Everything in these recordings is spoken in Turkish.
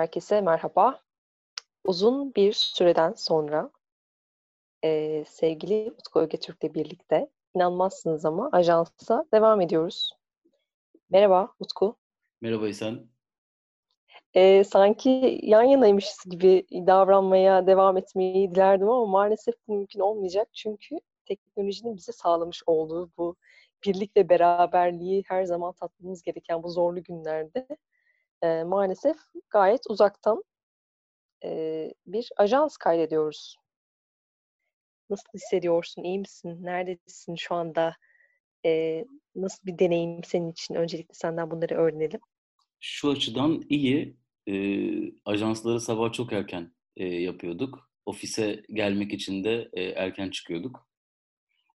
Herkese merhaba. Uzun bir süreden sonra eee, sevgili Utku Ögetürk'le birlikte inanmazsınız ama ajansa devam ediyoruz. Merhaba Utku. Merhaba İhsan. Eee, sanki yan yanaymışız gibi davranmaya devam etmeyi dilerdim ama maalesef bu mümkün olmayacak. Çünkü teknolojinin bize sağlamış olduğu bu birlik ve beraberliği her zaman tatmamız gereken bu zorlu günlerde eee, maalesef gayet uzaktan eee, bir ajans kaydediyoruz. Nasıl hissediyorsun? İyi misin? Neredesin şu anda? Eee, nasıl bir deneyim senin için? Öncelikle senden bunları öğrenelim. Şu açıdan iyi. Eee, ajansları sabah çok erken eee, yapıyorduk. Ofise gelmek için de eee, erken çıkıyorduk.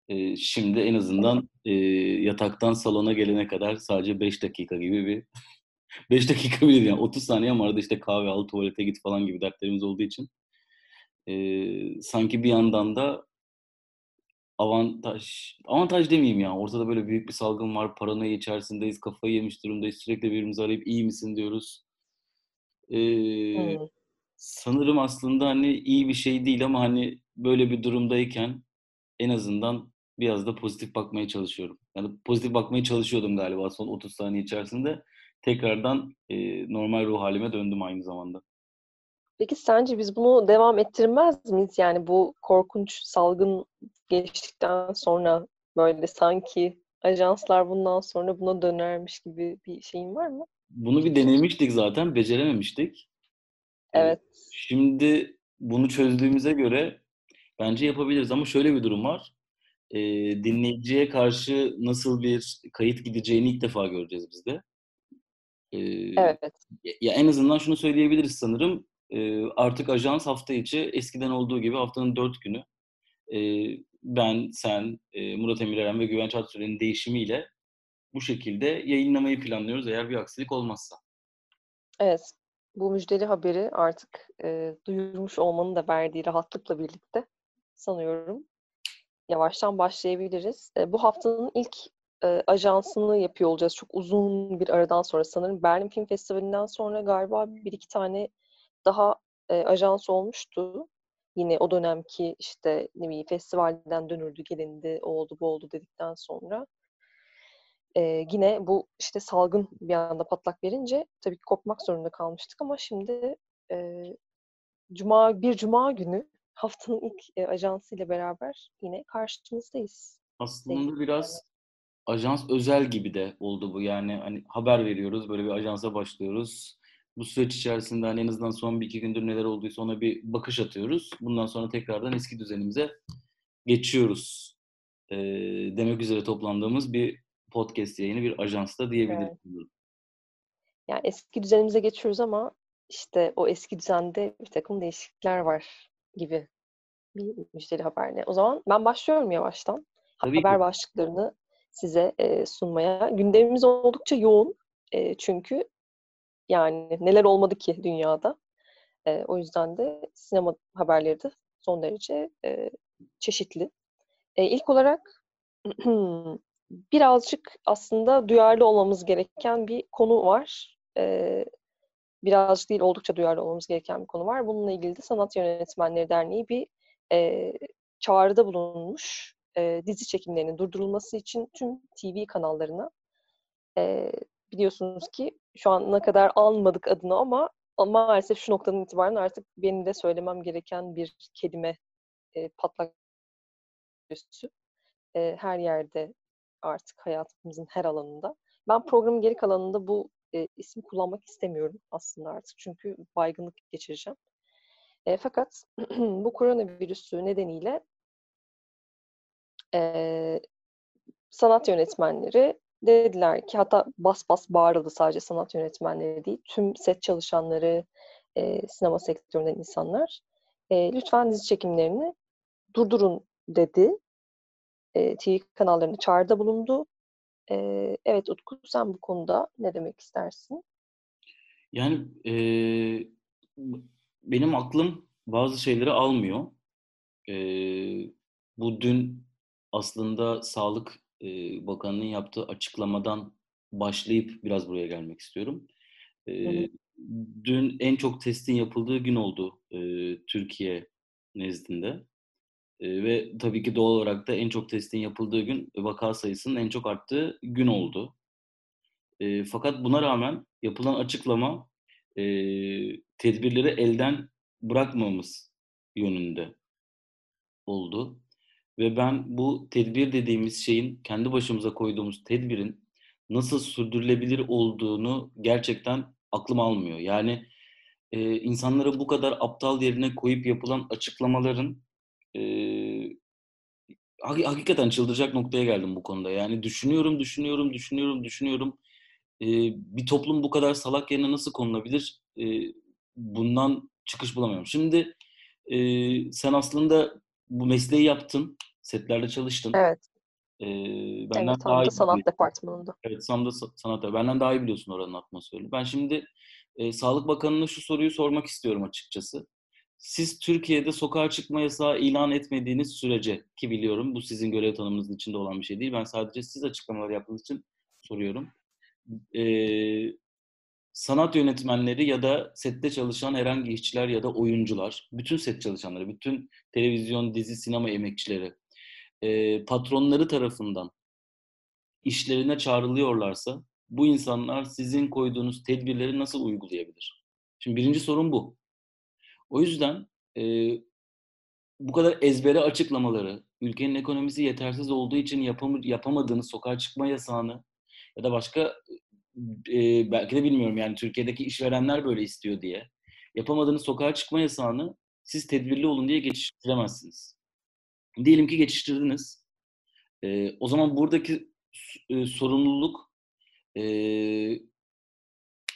Eee, şimdi en azından eee, yataktan salona gelene kadar sadece 5 dakika gibi bir 5 dakika bile değil yani 30 saniye ama arada işte kahve al, tuvalete git falan gibi dertlerimiz olduğu için eee, sanki bir yandan da avantaj, avantaj demeyeyim ya. Ortada böyle büyük bir salgın var, paranoya içerisindeyiz, kafayı yemiş durumdayız. Sürekli birbirimizi arayıp iyi misin diyoruz. Eee, Hımm. sanırım aslında hani iyi bir şey değil ama hani böyle bir durumdayken en azından biraz da pozitif bakmaya çalışıyorum. Yani pozitif bakmaya çalışıyordum galiba son 30 saniye içerisinde. Tekrardan eee, normal ruh halime döndüm aynı zamanda. Peki sence biz bunu devam ettirmez miyiz? Yani bu korkunç salgın geçtikten sonra böyle sanki ajanslar bundan sonra buna dönermiş gibi bir şeyin var mı? Bunu bir denemiştik zaten, becerememiştik. Evet. şimdi bunu çözdüğümüze göre bence yapabiliriz ama şöyle bir durum var. Dinleyiciye karşı nasıl bir kayıt gideceğini ilk defa göreceğiz biz de. Evet. ya en azından şunu söyleyebiliriz sanırım. Eee, artık ajans hafta içi eskiden olduğu gibi haftanın 4 günü eee, ben, sen, eee, Murat Emir Eren ve Güvenç Aksüren'in değişimiyle bu şekilde yayınlamayı planlıyoruz eğer bir aksilik olmazsa. Evet. Bu müjdeli haberi artık, eee, duyurmuş olmanın da verdiği rahatlıkla birlikte sanıyorum yavaştan başlayabiliriz. Eee, bu haftanın ilk, eee, ajansını yapıyor olacağız çok uzun bir aradan sonra. Sanırım Berlin Film Festivali'nden sonra galiba 1-2 tane daha, eee, ajans olmuştu. Yine o dönemki, işte, ne bileyim, festivalden dönüldü, gelindi, o oldu, bu oldu dedikten sonra. Eee, yine bu, işte, salgın bir anda patlak verince tabii ki kopmak zorunda kalmıştık ama şimdi, eee, cuma bir cuma günü haftanın ilk, eee, ajansıyla beraber yine karşınızdayız Aslında biraz ajans özel gibi de oldu bu. Yani, hani, haber veriyoruz, böyle bir ajansa başlıyoruz. Bu süreç içerisinde, hani, en azından son 1-2 gündür neler olduysa ona bir bakış atıyoruz. Bundan sonra tekrardan eski düzenimize geçiyoruz, eee, demek üzere toplandığımız bir podcast yayını, bir ajans da diyebiliriz Evet. Yani, eski düzenimize geçiyoruz ama, işte, o eski düzende birtakım değişiklikler var gibi bir müjdeli haberle. O zaman ben başlıyorum yavaştan Tabii ki. haber başlıklarını size, eee, sunmaya. Gündemimiz oldukça yoğun. Eee, çünkü, yani, neler olmadı ki dünyada. Eee, o yüzden de sinema haberleri de son derece, eee, çeşitli. Eee, ilk olarak birazcık aslında duyarlı olmamız gereken bir konu var. Eee, birazcık değil, oldukça duyarlı olmamız gereken bir konu var. Bununla ilgili de Sanat Yönetmenleri Derneği bir, eee, çağrıda bulunmuş. Eee, dizi çekimlerinin durdurulması için tüm TV kanallarına. Eee, biliyorsunuz ki şu ana kadar almadık adını ama maalesef şu noktadan itibaren artık benim de söylemem gereken bir kelime, eee, patlak virüsü. Eee, her yerde artık hayatımızın her alanında. Ben programın geri kalanında bu, eee, ismi kullanmak istemiyorum aslında artık çünkü baygınlık geçireceğim. Eee, fakat bu koronavirüsü nedeniyle eee, sanat yönetmenleri dediler ki hatta bas bas bağırıldı sadece sanat yönetmenleri değil, tüm set çalışanları, eee, sinema sektöründen insanlar, eee, "Lütfen dizi çekimlerini durdurun." dedi. Eee, TV kanallarına çağrıda bulundu. Eee, evet Utku, sen bu konuda ne demek istersin? Yani, b benim aklım bazı şeyleri almıyor. Eee, bu dün aslında Sağlık, Bakanlığı'nın yaptığı açıklamadan başlayıp biraz buraya gelmek istiyorum. Hı. dün en çok testin yapıldığı gün oldu Türkiye nezdinde. Ve tabii ki doğal olarak da en çok testin yapıldığı gün vaka sayısının en çok arttığı gün oldu. Fakat buna rağmen yapılan açıklama tedbirleri elden bırakmamız yönünde oldu. Ve ben bu tedbir dediğimiz şeyin, kendi başımıza koyduğumuz tedbirin nasıl sürdürülebilir olduğunu gerçekten aklım almıyor. Yani e, insanları bu kadar aptal yerine koyup yapılan açıklamaların e, hakikaten çıldıracak noktaya geldim bu konuda. Yani düşünüyorum, düşünüyorum, düşünüyorum, düşünüyorum. E, bir toplum bu kadar salak yerine nasıl konulabilir? E, bundan çıkış bulamıyorum. Şimdi e, sen aslında bu mesleği yaptın, setlerde çalıştın. Evet. Ee, benden evet, daha iyi sanat biliyorsun. departmanında. Evet, Sam'da sanat. Benden daha iyi biliyorsun oranın atmosferini. Ben şimdi e, Sağlık Bakanı'na şu soruyu sormak istiyorum açıkçası. Siz Türkiye'de sokağa çıkma yasağı ilan etmediğiniz sürece ki biliyorum bu sizin görev tanımınızın içinde olan bir şey değil. Ben sadece siz açıklamalar yaptığınız için soruyorum. Ee, sanat yönetmenleri ya da sette çalışan herhangi işçiler ya da oyuncular, bütün set çalışanları, bütün televizyon, dizi, sinema emekçileri e, patronları tarafından işlerine çağrılıyorlarsa bu insanlar sizin koyduğunuz tedbirleri nasıl uygulayabilir? Şimdi birinci sorun bu. O yüzden e, bu kadar ezbere açıklamaları, ülkenin ekonomisi yetersiz olduğu için yapam yapamadığınız sokağa çıkma yasağını ya da başka e, belki de bilmiyorum yani Türkiye'deki işverenler böyle istiyor diye yapamadığınız sokağa çıkma yasağını siz tedbirli olun diye geçiştiremezsiniz. Diyelim ki geçiştirdiniz. E, o zaman buradaki e, sorumluluk e,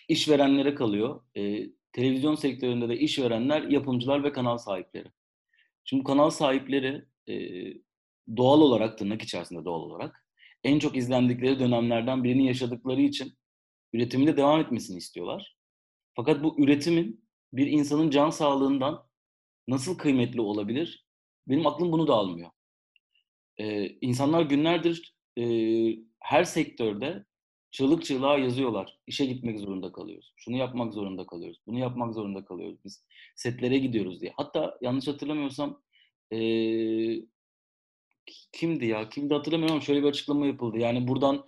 işverenlere kalıyor. E, televizyon sektöründe de işverenler, yapımcılar ve kanal sahipleri. Şimdi kanal sahipleri e, doğal olarak, tırnak içerisinde doğal olarak, en çok izlendikleri dönemlerden birini yaşadıkları için üretiminde devam etmesini istiyorlar. Fakat bu üretimin bir insanın can sağlığından nasıl kıymetli olabilir? Benim aklım bunu da almıyor. Ee, insanlar günlerdir e, her sektörde çığlık çığlığa yazıyorlar. İşe gitmek zorunda kalıyoruz. Şunu yapmak zorunda kalıyoruz. Bunu yapmak zorunda kalıyoruz. Biz setlere gidiyoruz diye. Hatta yanlış hatırlamıyorsam e, kimdi ya? Kimdi hatırlamıyorum ama şöyle bir açıklama yapıldı. Yani buradan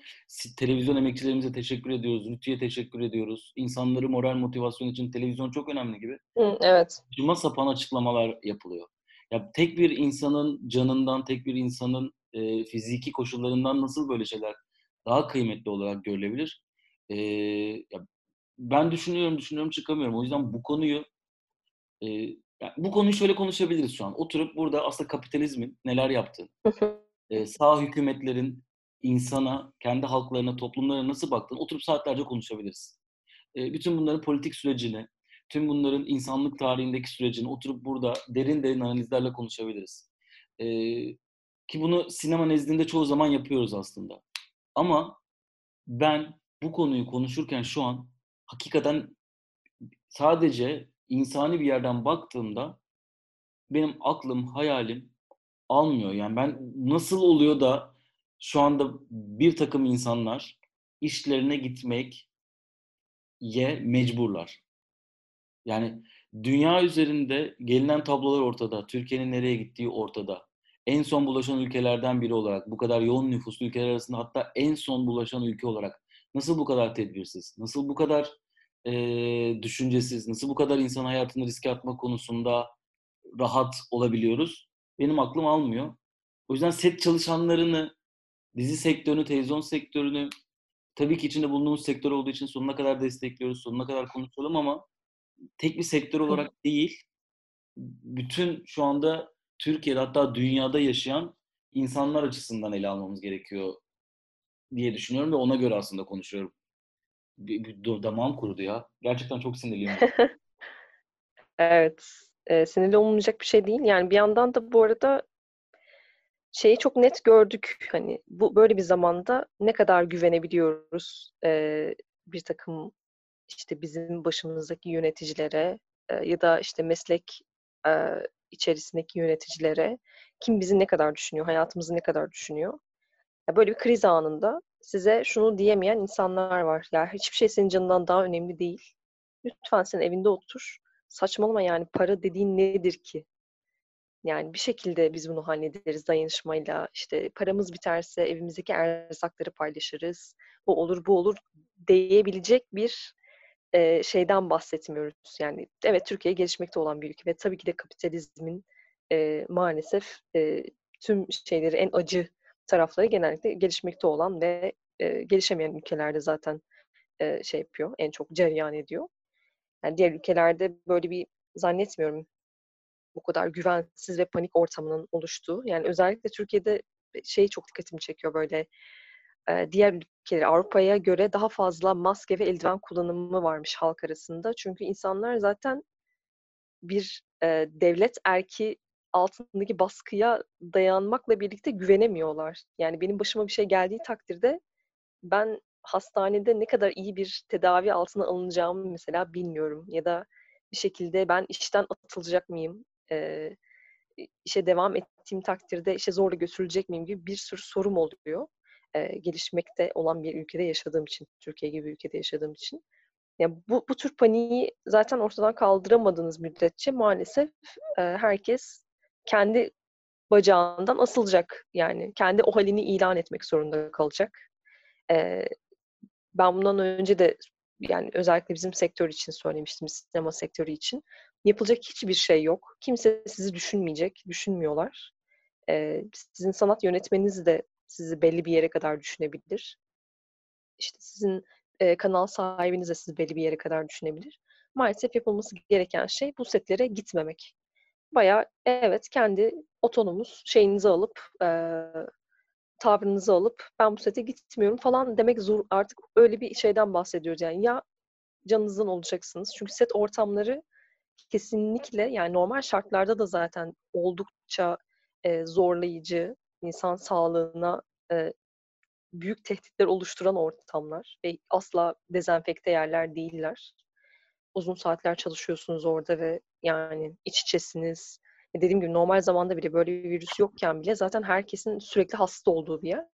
televizyon emekçilerimize teşekkür ediyoruz. Rütü'ye teşekkür ediyoruz. İnsanları moral motivasyon için televizyon çok önemli gibi. Hı, evet. Cuma sapan açıklamalar yapılıyor. Ya tek bir insanın canından, tek bir insanın e, fiziki koşullarından nasıl böyle şeyler daha kıymetli olarak görülebilir? E, ya ben düşünüyorum, düşünüyorum çıkamıyorum. O yüzden bu konuyu e, yani bu konuyu şöyle konuşabiliriz şu an. Oturup burada aslında kapitalizmin neler yaptığını, e, sağ hükümetlerin insana, kendi halklarına, toplumlara nasıl baktığını oturup saatlerce konuşabiliriz. E, bütün bunların politik sürecini, tüm bunların insanlık tarihindeki sürecini oturup burada derin derin analizlerle konuşabiliriz. E, ki bunu sinema nezdinde çoğu zaman yapıyoruz aslında. Ama ben bu konuyu konuşurken şu an hakikaten sadece insani bir yerden baktığımda benim aklım, hayalim almıyor. Yani ben nasıl oluyor da şu anda bir takım insanlar işlerine gitmek ye mecburlar. Yani dünya üzerinde gelinen tablolar ortada. Türkiye'nin nereye gittiği ortada. En son bulaşan ülkelerden biri olarak, bu kadar yoğun nüfuslu ülkeler arasında hatta en son bulaşan ülke olarak nasıl bu kadar tedbirsiz, nasıl bu kadar e, düşüncesiz, nasıl bu kadar insan hayatını riske atma konusunda rahat olabiliyoruz? Benim aklım almıyor. O yüzden set çalışanlarını, dizi sektörünü, televizyon sektörünü tabii ki içinde bulunduğumuz sektör olduğu için sonuna kadar destekliyoruz, sonuna kadar konuşalım ama tek bir sektör olarak değil, bütün şu anda Türkiye'de hatta dünyada yaşayan insanlar açısından ele almamız gerekiyor diye düşünüyorum ve ona göre aslında konuşuyorum. Bir, bir damağım kurudu ya. Gerçekten çok sinirliyim. evet. E, sinirli olmayacak bir şey değil. Yani bir yandan da bu arada şeyi çok net gördük. Hani bu böyle bir zamanda ne kadar güvenebiliyoruz e, bir takım işte bizim başımızdaki yöneticilere ya da işte meslek içerisindeki yöneticilere kim bizi ne kadar düşünüyor, hayatımızı ne kadar düşünüyor. Böyle bir kriz anında size şunu diyemeyen insanlar var. Ya hiçbir şey senin canından daha önemli değil. Lütfen sen evinde otur. Saçmalama yani para dediğin nedir ki? Yani bir şekilde biz bunu hallederiz dayanışmayla. İşte paramız biterse evimizdeki erzakları paylaşırız. O olur bu olur diyebilecek bir e, şeyden bahsetmiyoruz. Yani evet Türkiye gelişmekte olan bir ülke ve tabii ki de kapitalizmin e, maalesef e, tüm şeyleri en acı tarafları genellikle gelişmekte olan ve e, gelişemeyen ülkelerde zaten e, şey yapıyor, en çok cereyan ediyor. Yani diğer ülkelerde böyle bir zannetmiyorum bu kadar güvensiz ve panik ortamının oluştuğu. Yani özellikle Türkiye'de şey çok dikkatimi çekiyor böyle e, diğer ülkeler Avrupa'ya göre daha fazla maske ve eldiven kullanımı varmış halk arasında. Çünkü insanlar zaten bir e, devlet erki altındaki baskıya dayanmakla birlikte güvenemiyorlar. Yani benim başıma bir şey geldiği takdirde ben hastanede ne kadar iyi bir tedavi altına alınacağımı mesela bilmiyorum. Ya da bir şekilde ben işten atılacak mıyım? E, işe devam ettiğim takdirde işe zorla götürülecek miyim gibi bir sürü sorum oluyor. E, gelişmekte olan bir ülkede yaşadığım için, Türkiye gibi bir ülkede yaşadığım için. Yani bu, bu tür paniği zaten ortadan kaldıramadığınız müddetçe maalesef e, herkes kendi bacağından asılacak. Yani kendi o halini ilan etmek zorunda kalacak. E, ben bundan önce de yani özellikle bizim sektör için söylemiştim, sinema sektörü için. Yapılacak hiçbir şey yok. Kimse sizi düşünmeyecek, düşünmüyorlar. Ee, sizin sanat yönetmeniniz de sizi belli bir yere kadar düşünebilir. İşte sizin e, kanal sahibiniz de sizi belli bir yere kadar düşünebilir. Maalesef yapılması gereken şey bu setlere gitmemek. Bayağı evet kendi otonomuz şeyinizi alıp e, tavrınızı alıp ben bu sete gitmiyorum falan demek zor artık öyle bir şeyden bahsediyoruz yani ya canınızdan olacaksınız çünkü set ortamları kesinlikle yani normal şartlarda da zaten oldukça e, zorlayıcı insan sağlığına e, büyük tehditler oluşturan ortamlar ve asla dezenfekte yerler değiller. Uzun saatler çalışıyorsunuz orada ve yani iç içesiniz. E, dediğim gibi normal zamanda bile böyle bir virüs yokken bile zaten herkesin sürekli hasta olduğu bir yer.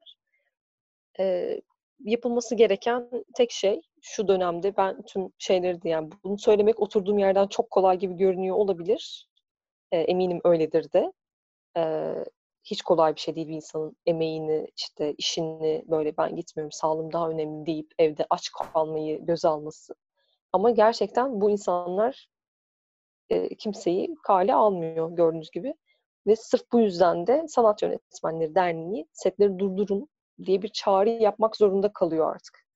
E, yapılması gereken tek şey şu dönemde ben tüm şeyleri yani bunu söylemek oturduğum yerden çok kolay gibi görünüyor olabilir. E, eminim öyledir de. E, hiç kolay bir şey değil bir insanın emeğini, işte işini böyle ben gitmiyorum, sağlığım daha önemli deyip evde aç kalmayı göze alması. Ama gerçekten bu insanlar e, kimseyi kale almıyor gördüğünüz gibi. Ve sırf bu yüzden de Sanat Yönetmenleri Derneği setleri durdurun diye bir çağrı yapmak zorunda kalıyor artık.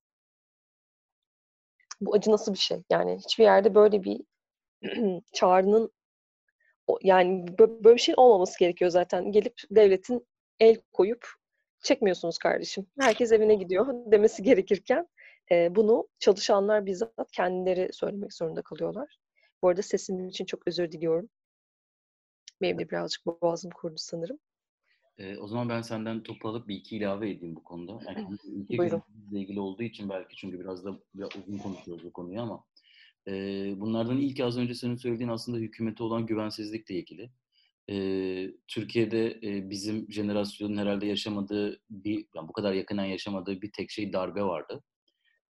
Bu acı nasıl bir şey? Yani hiçbir yerde böyle bir çağrının yani böyle bir şey olmaması gerekiyor zaten. Gelip devletin el koyup çekmiyorsunuz kardeşim. Herkes evine gidiyor demesi gerekirken e, bunu çalışanlar bizzat kendileri söylemek zorunda kalıyorlar. Bu arada sesim için çok özür diliyorum. Benim de birazcık boğazım kurdu sanırım. E, o zaman ben senden topu alıp bir iki ilave edeyim bu konuda. Yani ülke ilgili olduğu için belki çünkü biraz da biraz uzun konuşuyoruz bu konuyu ama e, bunlardan ilk az önce senin söylediğin aslında hükümete olan güvensizlikle ilgili. E, Türkiye'de e, bizim jenerasyonun herhalde yaşamadığı bir, yani bu kadar yakından yaşamadığı bir tek şey darbe vardı.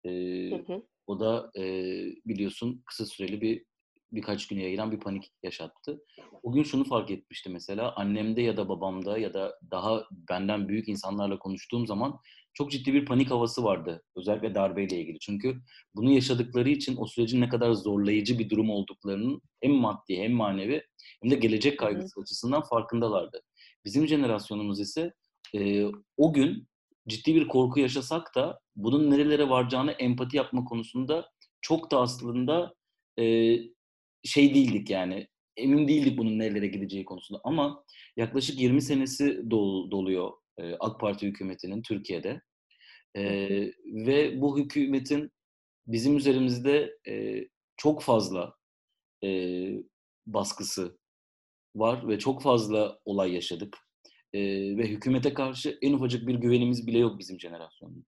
E, hı hı. O da e, biliyorsun kısa süreli bir birkaç güne yayılan bir panik yaşattı. O gün şunu fark etmişti mesela annemde ya da babamda ya da daha benden büyük insanlarla konuştuğum zaman çok ciddi bir panik havası vardı. Özellikle darbeyle ilgili. Çünkü bunu yaşadıkları için o sürecin ne kadar zorlayıcı bir durum olduklarının hem maddi hem manevi hem de gelecek kaygısı açısından farkındalardı. Bizim jenerasyonumuz ise e, o gün ciddi bir korku yaşasak da bunun nerelere varacağını empati yapma konusunda çok da aslında e, şey değildik yani emin değildik bunun nerelere gideceği konusunda ama yaklaşık 20 senesi dol, doluyor e, AK Parti hükümetinin Türkiye'de. E, ve bu hükümetin bizim üzerimizde e, çok fazla e, baskısı var ve çok fazla olay yaşadık. E, ve hükümete karşı en ufacık bir güvenimiz bile yok bizim jenerasyonun.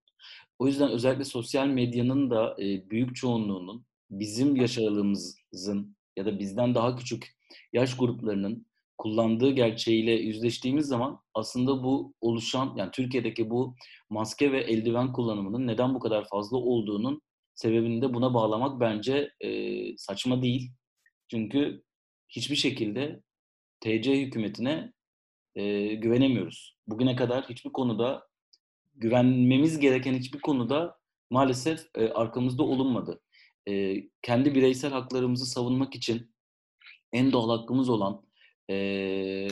O yüzden özellikle sosyal medyanın da e, büyük çoğunluğunun bizim yaşadığımızın ya da bizden daha küçük yaş gruplarının kullandığı gerçeğiyle yüzleştiğimiz zaman aslında bu oluşan yani Türkiye'deki bu maske ve eldiven kullanımının neden bu kadar fazla olduğunun sebebini de buna bağlamak bence e, saçma değil. Çünkü hiçbir şekilde TC hükümetine e, güvenemiyoruz. Bugüne kadar hiçbir konuda güvenmemiz gereken hiçbir konuda maalesef e, arkamızda olunmadı. E, kendi bireysel haklarımızı savunmak için en doğal hakkımız olan e,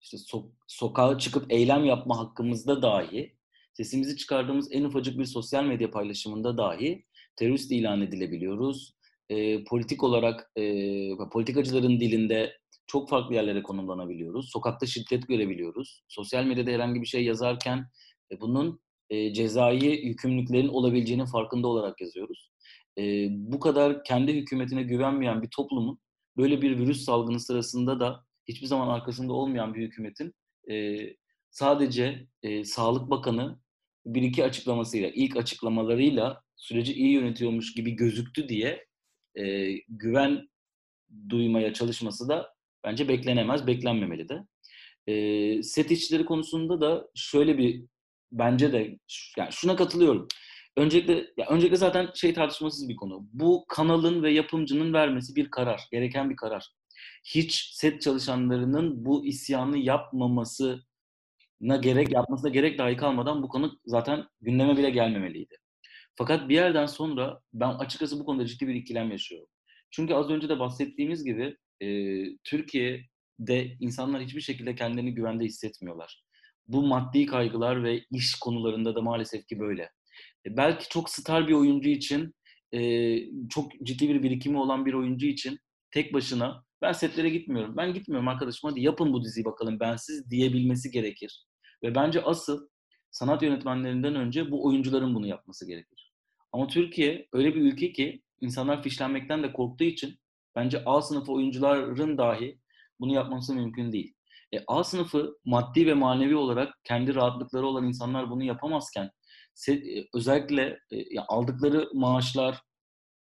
işte so- sokağa çıkıp eylem yapma hakkımızda dahi sesimizi çıkardığımız en ufacık bir sosyal medya paylaşımında dahi terörist ilan edilebiliyoruz. E, politik olarak e, politikacıların dilinde çok farklı yerlere konumlanabiliyoruz. Sokakta şiddet görebiliyoruz. Sosyal medyada herhangi bir şey yazarken e, bunun e, cezai yükümlülüklerin olabileceğinin farkında olarak yazıyoruz. E, bu kadar kendi hükümetine güvenmeyen bir toplumun böyle bir virüs salgını sırasında da hiçbir zaman arkasında olmayan bir hükümetin e, sadece e, Sağlık Bakanı bir iki açıklamasıyla, ilk açıklamalarıyla süreci iyi yönetiyormuş gibi gözüktü diye e, güven duymaya çalışması da bence beklenemez, beklenmemeli de. E, set işçileri konusunda da şöyle bir bence de yani şuna katılıyorum. Öncelikle ya öncelikle zaten şey tartışmasız bir konu. Bu kanalın ve yapımcının vermesi bir karar, gereken bir karar. Hiç set çalışanlarının bu isyanı yapmamasına gerek yapmasına gerek dahi kalmadan bu konu zaten gündeme bile gelmemeliydi. Fakat bir yerden sonra ben açıkçası bu konuda ciddi bir ikilem yaşıyorum. Çünkü az önce de bahsettiğimiz gibi e, Türkiye'de insanlar hiçbir şekilde kendilerini güvende hissetmiyorlar. Bu maddi kaygılar ve iş konularında da maalesef ki böyle. E, belki çok star bir oyuncu için, e, çok ciddi bir birikimi olan bir oyuncu için tek başına ben setlere gitmiyorum. Ben gitmiyorum arkadaşım hadi yapın bu diziyi bakalım bensiz diyebilmesi gerekir. Ve bence asıl sanat yönetmenlerinden önce bu oyuncuların bunu yapması gerekir. Ama Türkiye öyle bir ülke ki insanlar fişlenmekten de korktuğu için bence A sınıfı oyuncuların dahi bunu yapması mümkün değil. E, A sınıfı maddi ve manevi olarak kendi rahatlıkları olan insanlar bunu yapamazken özellikle e, aldıkları maaşlar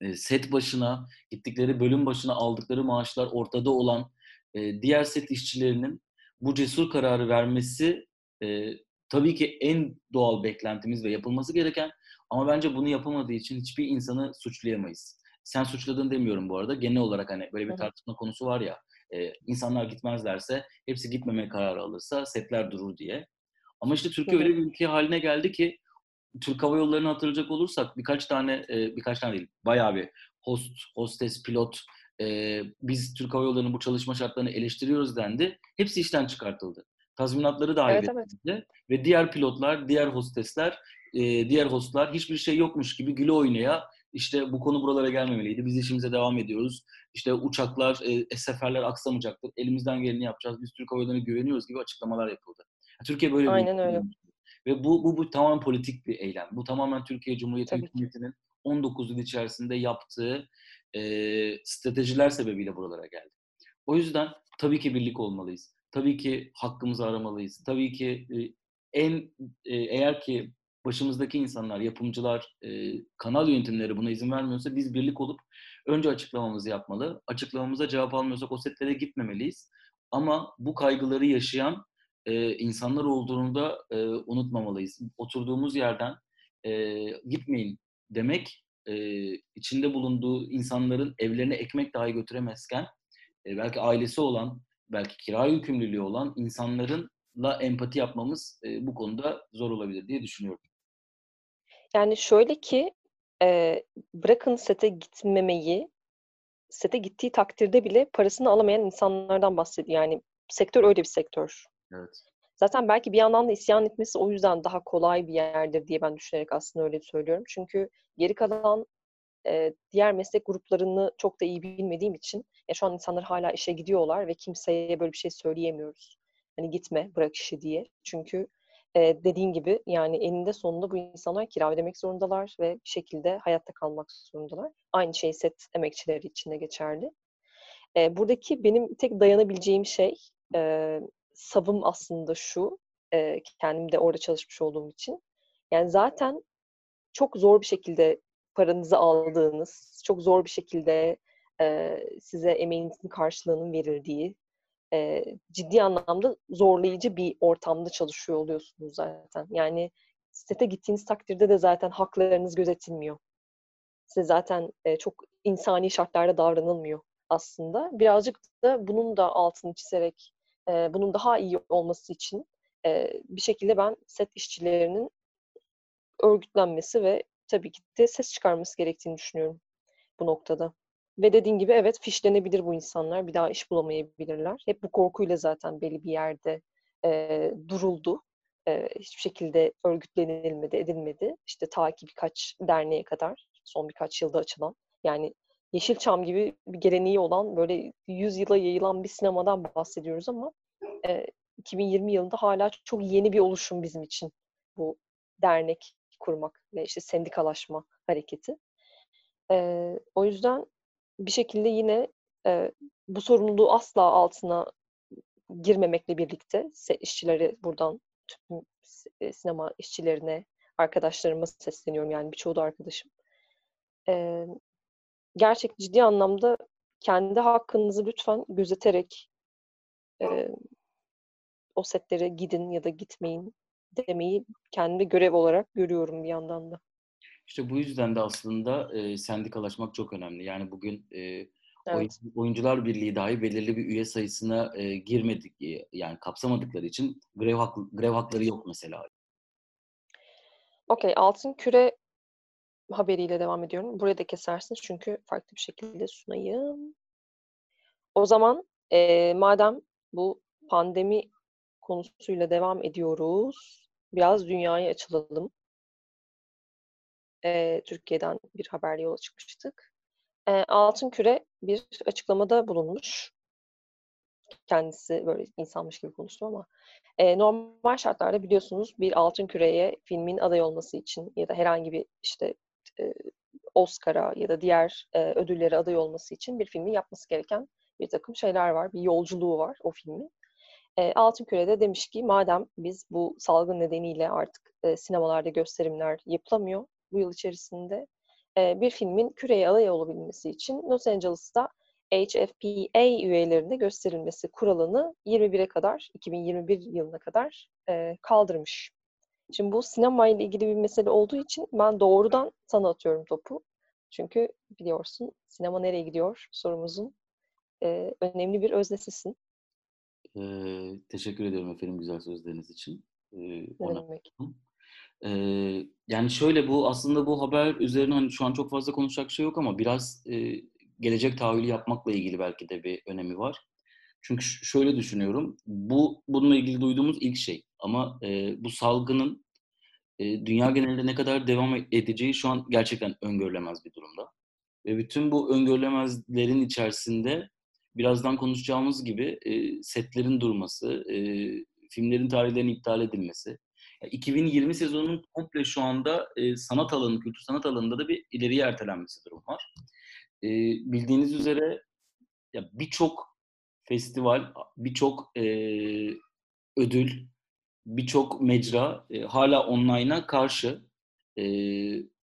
e, set başına, gittikleri bölüm başına aldıkları maaşlar ortada olan e, diğer set işçilerinin bu cesur kararı vermesi e, tabii ki en doğal beklentimiz ve yapılması gereken ama bence bunu yapamadığı için hiçbir insanı suçlayamayız. Sen suçladın demiyorum bu arada. Genel olarak hani böyle bir tartışma konusu var ya. E, insanlar gitmezlerse, hepsi gitmeme kararı alırsa setler durur diye. Ama işte Türkiye öyle bir ülke haline geldi ki Türk Hava Yolları'nı hatırlayacak olursak birkaç tane, e, birkaç tane değil, bayağı bir host, hostes, pilot, e, biz Türk Hava Yolları'nın bu çalışma şartlarını eleştiriyoruz dendi. Hepsi işten çıkartıldı. Tazminatları dahil Evet, edildi. evet. Ve diğer pilotlar, diğer hostesler, e, diğer hostlar hiçbir şey yokmuş gibi güle oynaya işte bu konu buralara gelmemeliydi. Biz işimize devam ediyoruz. İşte uçaklar, e, seferler aksamayacaktır. Elimizden geleni yapacağız. Biz Türk Hava Yolları'na güveniyoruz gibi açıklamalar yapıldı. Türkiye böyle bir Aynen öyle. Ve bu, bu, bu tamamen politik bir eylem. Bu tamamen Türkiye Cumhuriyeti Tabii hükümetinin 19 yıl içerisinde yaptığı e, stratejiler sebebiyle buralara geldi. O yüzden tabii ki birlik olmalıyız. Tabii ki hakkımızı aramalıyız. Tabii ki e, en e, eğer ki başımızdaki insanlar, yapımcılar, e, kanal yönetimleri buna izin vermiyorsa biz birlik olup önce açıklamamızı yapmalı. Açıklamamıza cevap almıyorsak o setlere gitmemeliyiz. Ama bu kaygıları yaşayan e, insanlar olduğunu da e, unutmamalıyız. Oturduğumuz yerden e, gitmeyin demek e, içinde bulunduğu insanların evlerine ekmek dahi götüremezken e, belki ailesi olan, belki kira yükümlülüğü olan insanlarınla empati yapmamız e, bu konuda zor olabilir diye düşünüyorum. Yani şöyle ki e, bırakın sete gitmemeyi, sete gittiği takdirde bile parasını alamayan insanlardan bahsediyor. Yani sektör öyle bir sektör. Evet. Zaten belki bir yandan da isyan etmesi o yüzden daha kolay bir yerdir diye ben düşünerek aslında öyle söylüyorum. Çünkü geri kalan e, diğer meslek gruplarını çok da iyi bilmediğim için ya şu an insanlar hala işe gidiyorlar ve kimseye böyle bir şey söyleyemiyoruz. Hani gitme, bırak işi diye. Çünkü e, dediğin gibi yani eninde sonunda bu insanlar kira ödemek zorundalar ve bir şekilde hayatta kalmak zorundalar. Aynı şey set emekçileri için de geçerli. E, buradaki benim tek dayanabileceğim şey e, savım aslında şu, e, kendim de orada çalışmış olduğum için. Yani zaten çok zor bir şekilde paranızı aldığınız, çok zor bir şekilde e, size emeğinizin karşılığının verildiği, e, ciddi anlamda zorlayıcı bir ortamda çalışıyor oluyorsunuz zaten. Yani site gittiğiniz takdirde de zaten haklarınız gözetilmiyor. size zaten e, çok insani şartlarda davranılmıyor aslında. Birazcık da bunun da altını çizerek bunun daha iyi olması için bir şekilde ben set işçilerinin örgütlenmesi ve tabii ki de ses çıkarması gerektiğini düşünüyorum bu noktada. Ve dediğin gibi evet fişlenebilir bu insanlar. Bir daha iş bulamayabilirler. Hep bu korkuyla zaten belli bir yerde e, duruldu. E, hiçbir şekilde örgütlenilmedi, edilmedi. İşte ta ki birkaç derneğe kadar, son birkaç yılda açılan. Yani Yeşilçam gibi bir geleneği olan böyle 100 yıla yayılan bir sinemadan bahsediyoruz ama e, 2020 yılında hala çok yeni bir oluşum bizim için bu dernek kurmak ve işte sendikalaşma hareketi. E, o yüzden bir şekilde yine e, bu sorumluluğu asla altına girmemekle birlikte işçileri buradan tüm sinema işçilerine, arkadaşlarıma sesleniyorum yani birçoğu da arkadaşım. E, gerçek ciddi anlamda kendi hakkınızı lütfen gözeterek e, o setlere gidin ya da gitmeyin demeyi kendi görev olarak görüyorum bir yandan da. İşte bu yüzden de aslında e, sendikalaşmak çok önemli. Yani bugün e, evet. oyuncular birliği dahi belirli bir üye sayısına e, girmedik yani kapsamadıkları için grev hak, grev hakları yok mesela. Okey, altın küre haberiyle devam ediyorum. Buraya da kesersiniz çünkü farklı bir şekilde sunayım. O zaman e, madem bu pandemi konusuyla devam ediyoruz, biraz dünyaya açılalım. E, Türkiye'den bir haberle yola çıkmıştık. E, Altın Küre bir açıklamada bulunmuş. Kendisi böyle insanmış gibi konuştu ama e, normal şartlarda biliyorsunuz bir Altın Küre'ye filmin aday olması için ya da herhangi bir işte Oscar'a ya da diğer ödüllere aday olması için bir filmin yapması gereken bir takım şeyler var. Bir yolculuğu var o filmin. Altın Küre'de demiş ki madem biz bu salgın nedeniyle artık sinemalarda gösterimler yapılamıyor bu yıl içerisinde bir filmin küreye aday olabilmesi için Los Angeles'ta HFPA üyelerinde gösterilmesi kuralını 21'e kadar, 2021 yılına kadar kaldırmış. Şimdi bu sinema ile ilgili bir mesele olduğu için ben doğrudan sana atıyorum topu. Çünkü biliyorsun sinema nereye gidiyor sorumuzun e, önemli bir öznesisin. Ee, teşekkür ediyorum efendim güzel sözleriniz için. Ee, ne ona... demek? Ee, yani şöyle bu aslında bu haber üzerine hani şu an çok fazla konuşacak şey yok ama biraz e, gelecek tahayyülü yapmakla ilgili belki de bir önemi var. Çünkü şöyle düşünüyorum, bu bununla ilgili duyduğumuz ilk şey. Ama e, bu salgının e, dünya genelinde ne kadar devam edeceği şu an gerçekten öngörülemez bir durumda. Ve bütün bu öngörülemezlerin içerisinde birazdan konuşacağımız gibi e, setlerin durması, e, filmlerin tarihlerinin iptal edilmesi. Yani 2020 sezonunun komple şu anda e, sanat alanı, kültür sanat alanında da bir ileriye ertelenmesi durum var. E, bildiğiniz üzere ya birçok festival, birçok e, ödül, birçok mecra e, hala online'a karşı e,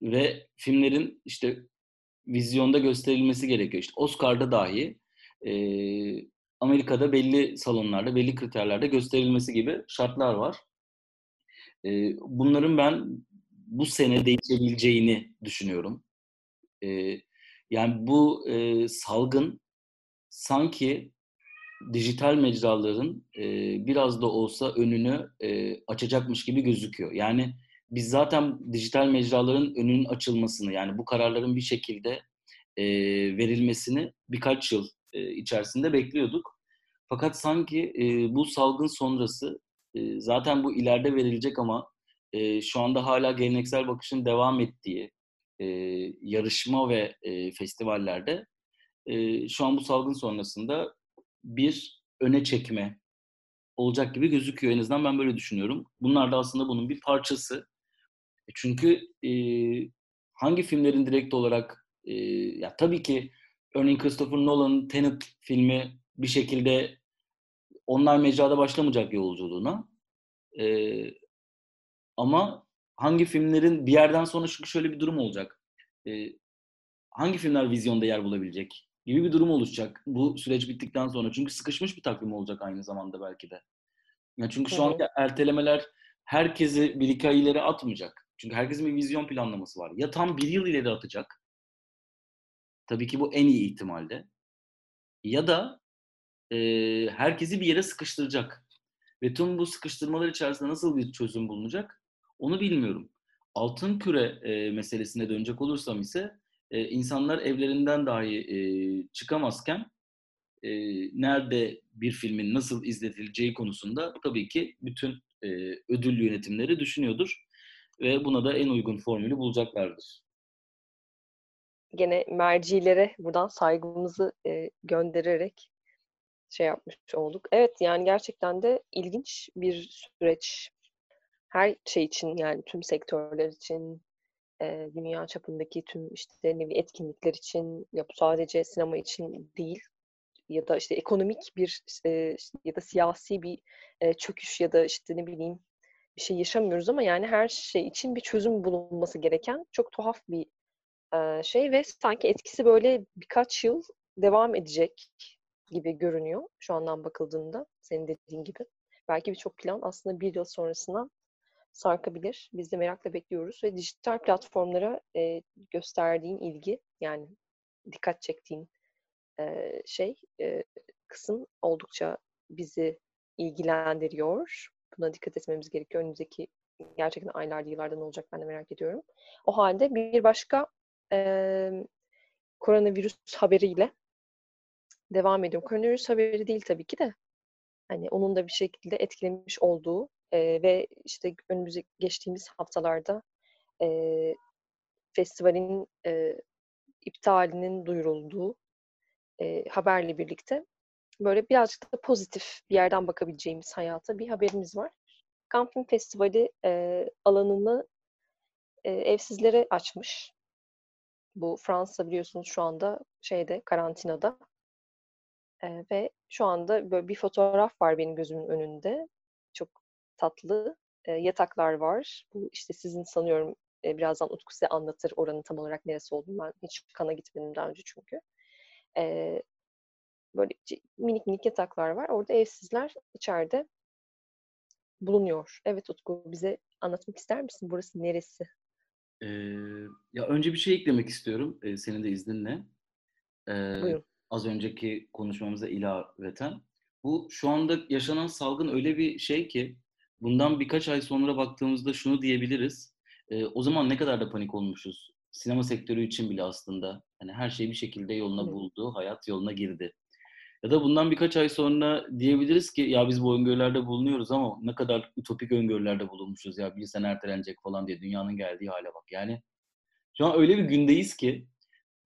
ve filmlerin işte vizyonda gösterilmesi gerekiyor. İşte Oscar'da dahi e, Amerika'da belli salonlarda, belli kriterlerde gösterilmesi gibi şartlar var. E, bunların ben bu sene değişebileceğini düşünüyorum. E, yani bu e, salgın sanki dijital mecraların e, biraz da olsa önünü e, açacakmış gibi gözüküyor. Yani biz zaten dijital mecraların önünün açılmasını yani bu kararların bir şekilde e, verilmesini birkaç yıl e, içerisinde bekliyorduk. Fakat sanki e, bu salgın sonrası e, zaten bu ileride verilecek ama e, şu anda hala geleneksel bakışın devam ettiği e, yarışma ve e, festivallerde e, şu an bu salgın sonrasında bir öne çekme olacak gibi gözüküyor. En azından ben böyle düşünüyorum. Bunlar da aslında bunun bir parçası. E, çünkü e, hangi filmlerin direkt olarak e, ya tabii ki örneğin Christopher Nolan'ın Tenet filmi bir şekilde onlar mecrada başlamayacak yolculuğuna. E, ama hangi filmlerin bir yerden sonra çünkü şöyle bir durum olacak. E, hangi filmler vizyonda yer bulabilecek? Gibi bir durum oluşacak bu süreç bittikten sonra. Çünkü sıkışmış bir takvim olacak aynı zamanda belki de. Yani çünkü şu anki ertelemeler herkesi bir iki ay ileri atmayacak. Çünkü herkesin bir vizyon planlaması var. Ya tam bir yıl ileri atacak Tabii ki bu en iyi ihtimalde. Ya da e, herkesi bir yere sıkıştıracak. Ve tüm bu sıkıştırmalar içerisinde nasıl bir çözüm bulunacak onu bilmiyorum. Altın küre e, meselesine dönecek olursam ise e, insanlar evlerinden dahi e, çıkamazken e, nerede bir filmin nasıl izletileceği konusunda tabii ki bütün e, ödül yönetimleri düşünüyordur ve buna da en uygun formülü bulacaklardır. Gene mercilere buradan saygımızı e, göndererek şey yapmış olduk. Evet yani gerçekten de ilginç bir süreç. Her şey için yani tüm sektörler için, e, dünya çapındaki tüm işte nevi etkinlikler için, ya sadece sinema için değil ya da işte ekonomik bir e, ya da siyasi bir e, çöküş ya da işte ne bileyim bir şey yaşamıyoruz ama yani her şey için bir çözüm bulunması gereken çok tuhaf bir e, şey ve sanki etkisi böyle birkaç yıl devam edecek gibi görünüyor şu andan bakıldığında senin dediğin gibi. Belki birçok plan aslında bir yıl sonrasına sarkabilir. Biz de merakla bekliyoruz ve dijital platformlara e, gösterdiğin ilgi yani dikkat çektiğin e, şey e, kısım oldukça bizi ilgilendiriyor. Buna dikkat etmemiz gerekiyor. Önümüzdeki gerçekten aylarda, yıllarda ne olacak ben de merak ediyorum. O halde bir başka e, koronavirüs haberiyle devam ediyorum. Koronavirüs haberi değil tabii ki de. Hani onun da bir şekilde etkilemiş olduğu e, ve işte önümüzdeki geçtiğimiz haftalarda e, festivalin e, iptalinin duyurulduğu e, haberle birlikte böyle birazcık da pozitif bir yerden bakabileceğimiz hayata bir haberimiz var. Camping Festivali e, alanını e, evsizlere açmış. Bu Fransa biliyorsunuz şu anda şeyde karantinada. E, ve şu anda böyle bir fotoğraf var benim gözümün önünde. Çok tatlı e, yataklar var. Bu işte sizin sanıyorum e, birazdan Utku size anlatır oranın tam olarak neresi olduğunu. Ben hiç kana gitmedim daha önce çünkü. E, böyle minik minik yataklar var. Orada evsizler içeride bulunuyor. Evet Utku bize anlatmak ister misin? Burası neresi? Ee, ya önce bir şey eklemek istiyorum e, senin de izninle. Ee, Buyurun. Az önceki konuşmamıza ilaveten. Bu şu anda yaşanan salgın öyle bir şey ki bundan birkaç ay sonra baktığımızda şunu diyebiliriz. Ee, o zaman ne kadar da panik olmuşuz. Sinema sektörü için bile aslında. Hani her şey bir şekilde yoluna buldu, hayat yoluna girdi. Ya da bundan birkaç ay sonra diyebiliriz ki ya biz bu öngörülerde bulunuyoruz ama ne kadar ütopik öngörülerde bulunmuşuz ya bir sene ertelenecek falan diye dünyanın geldiği hale bak. Yani şu an öyle bir gündeyiz ki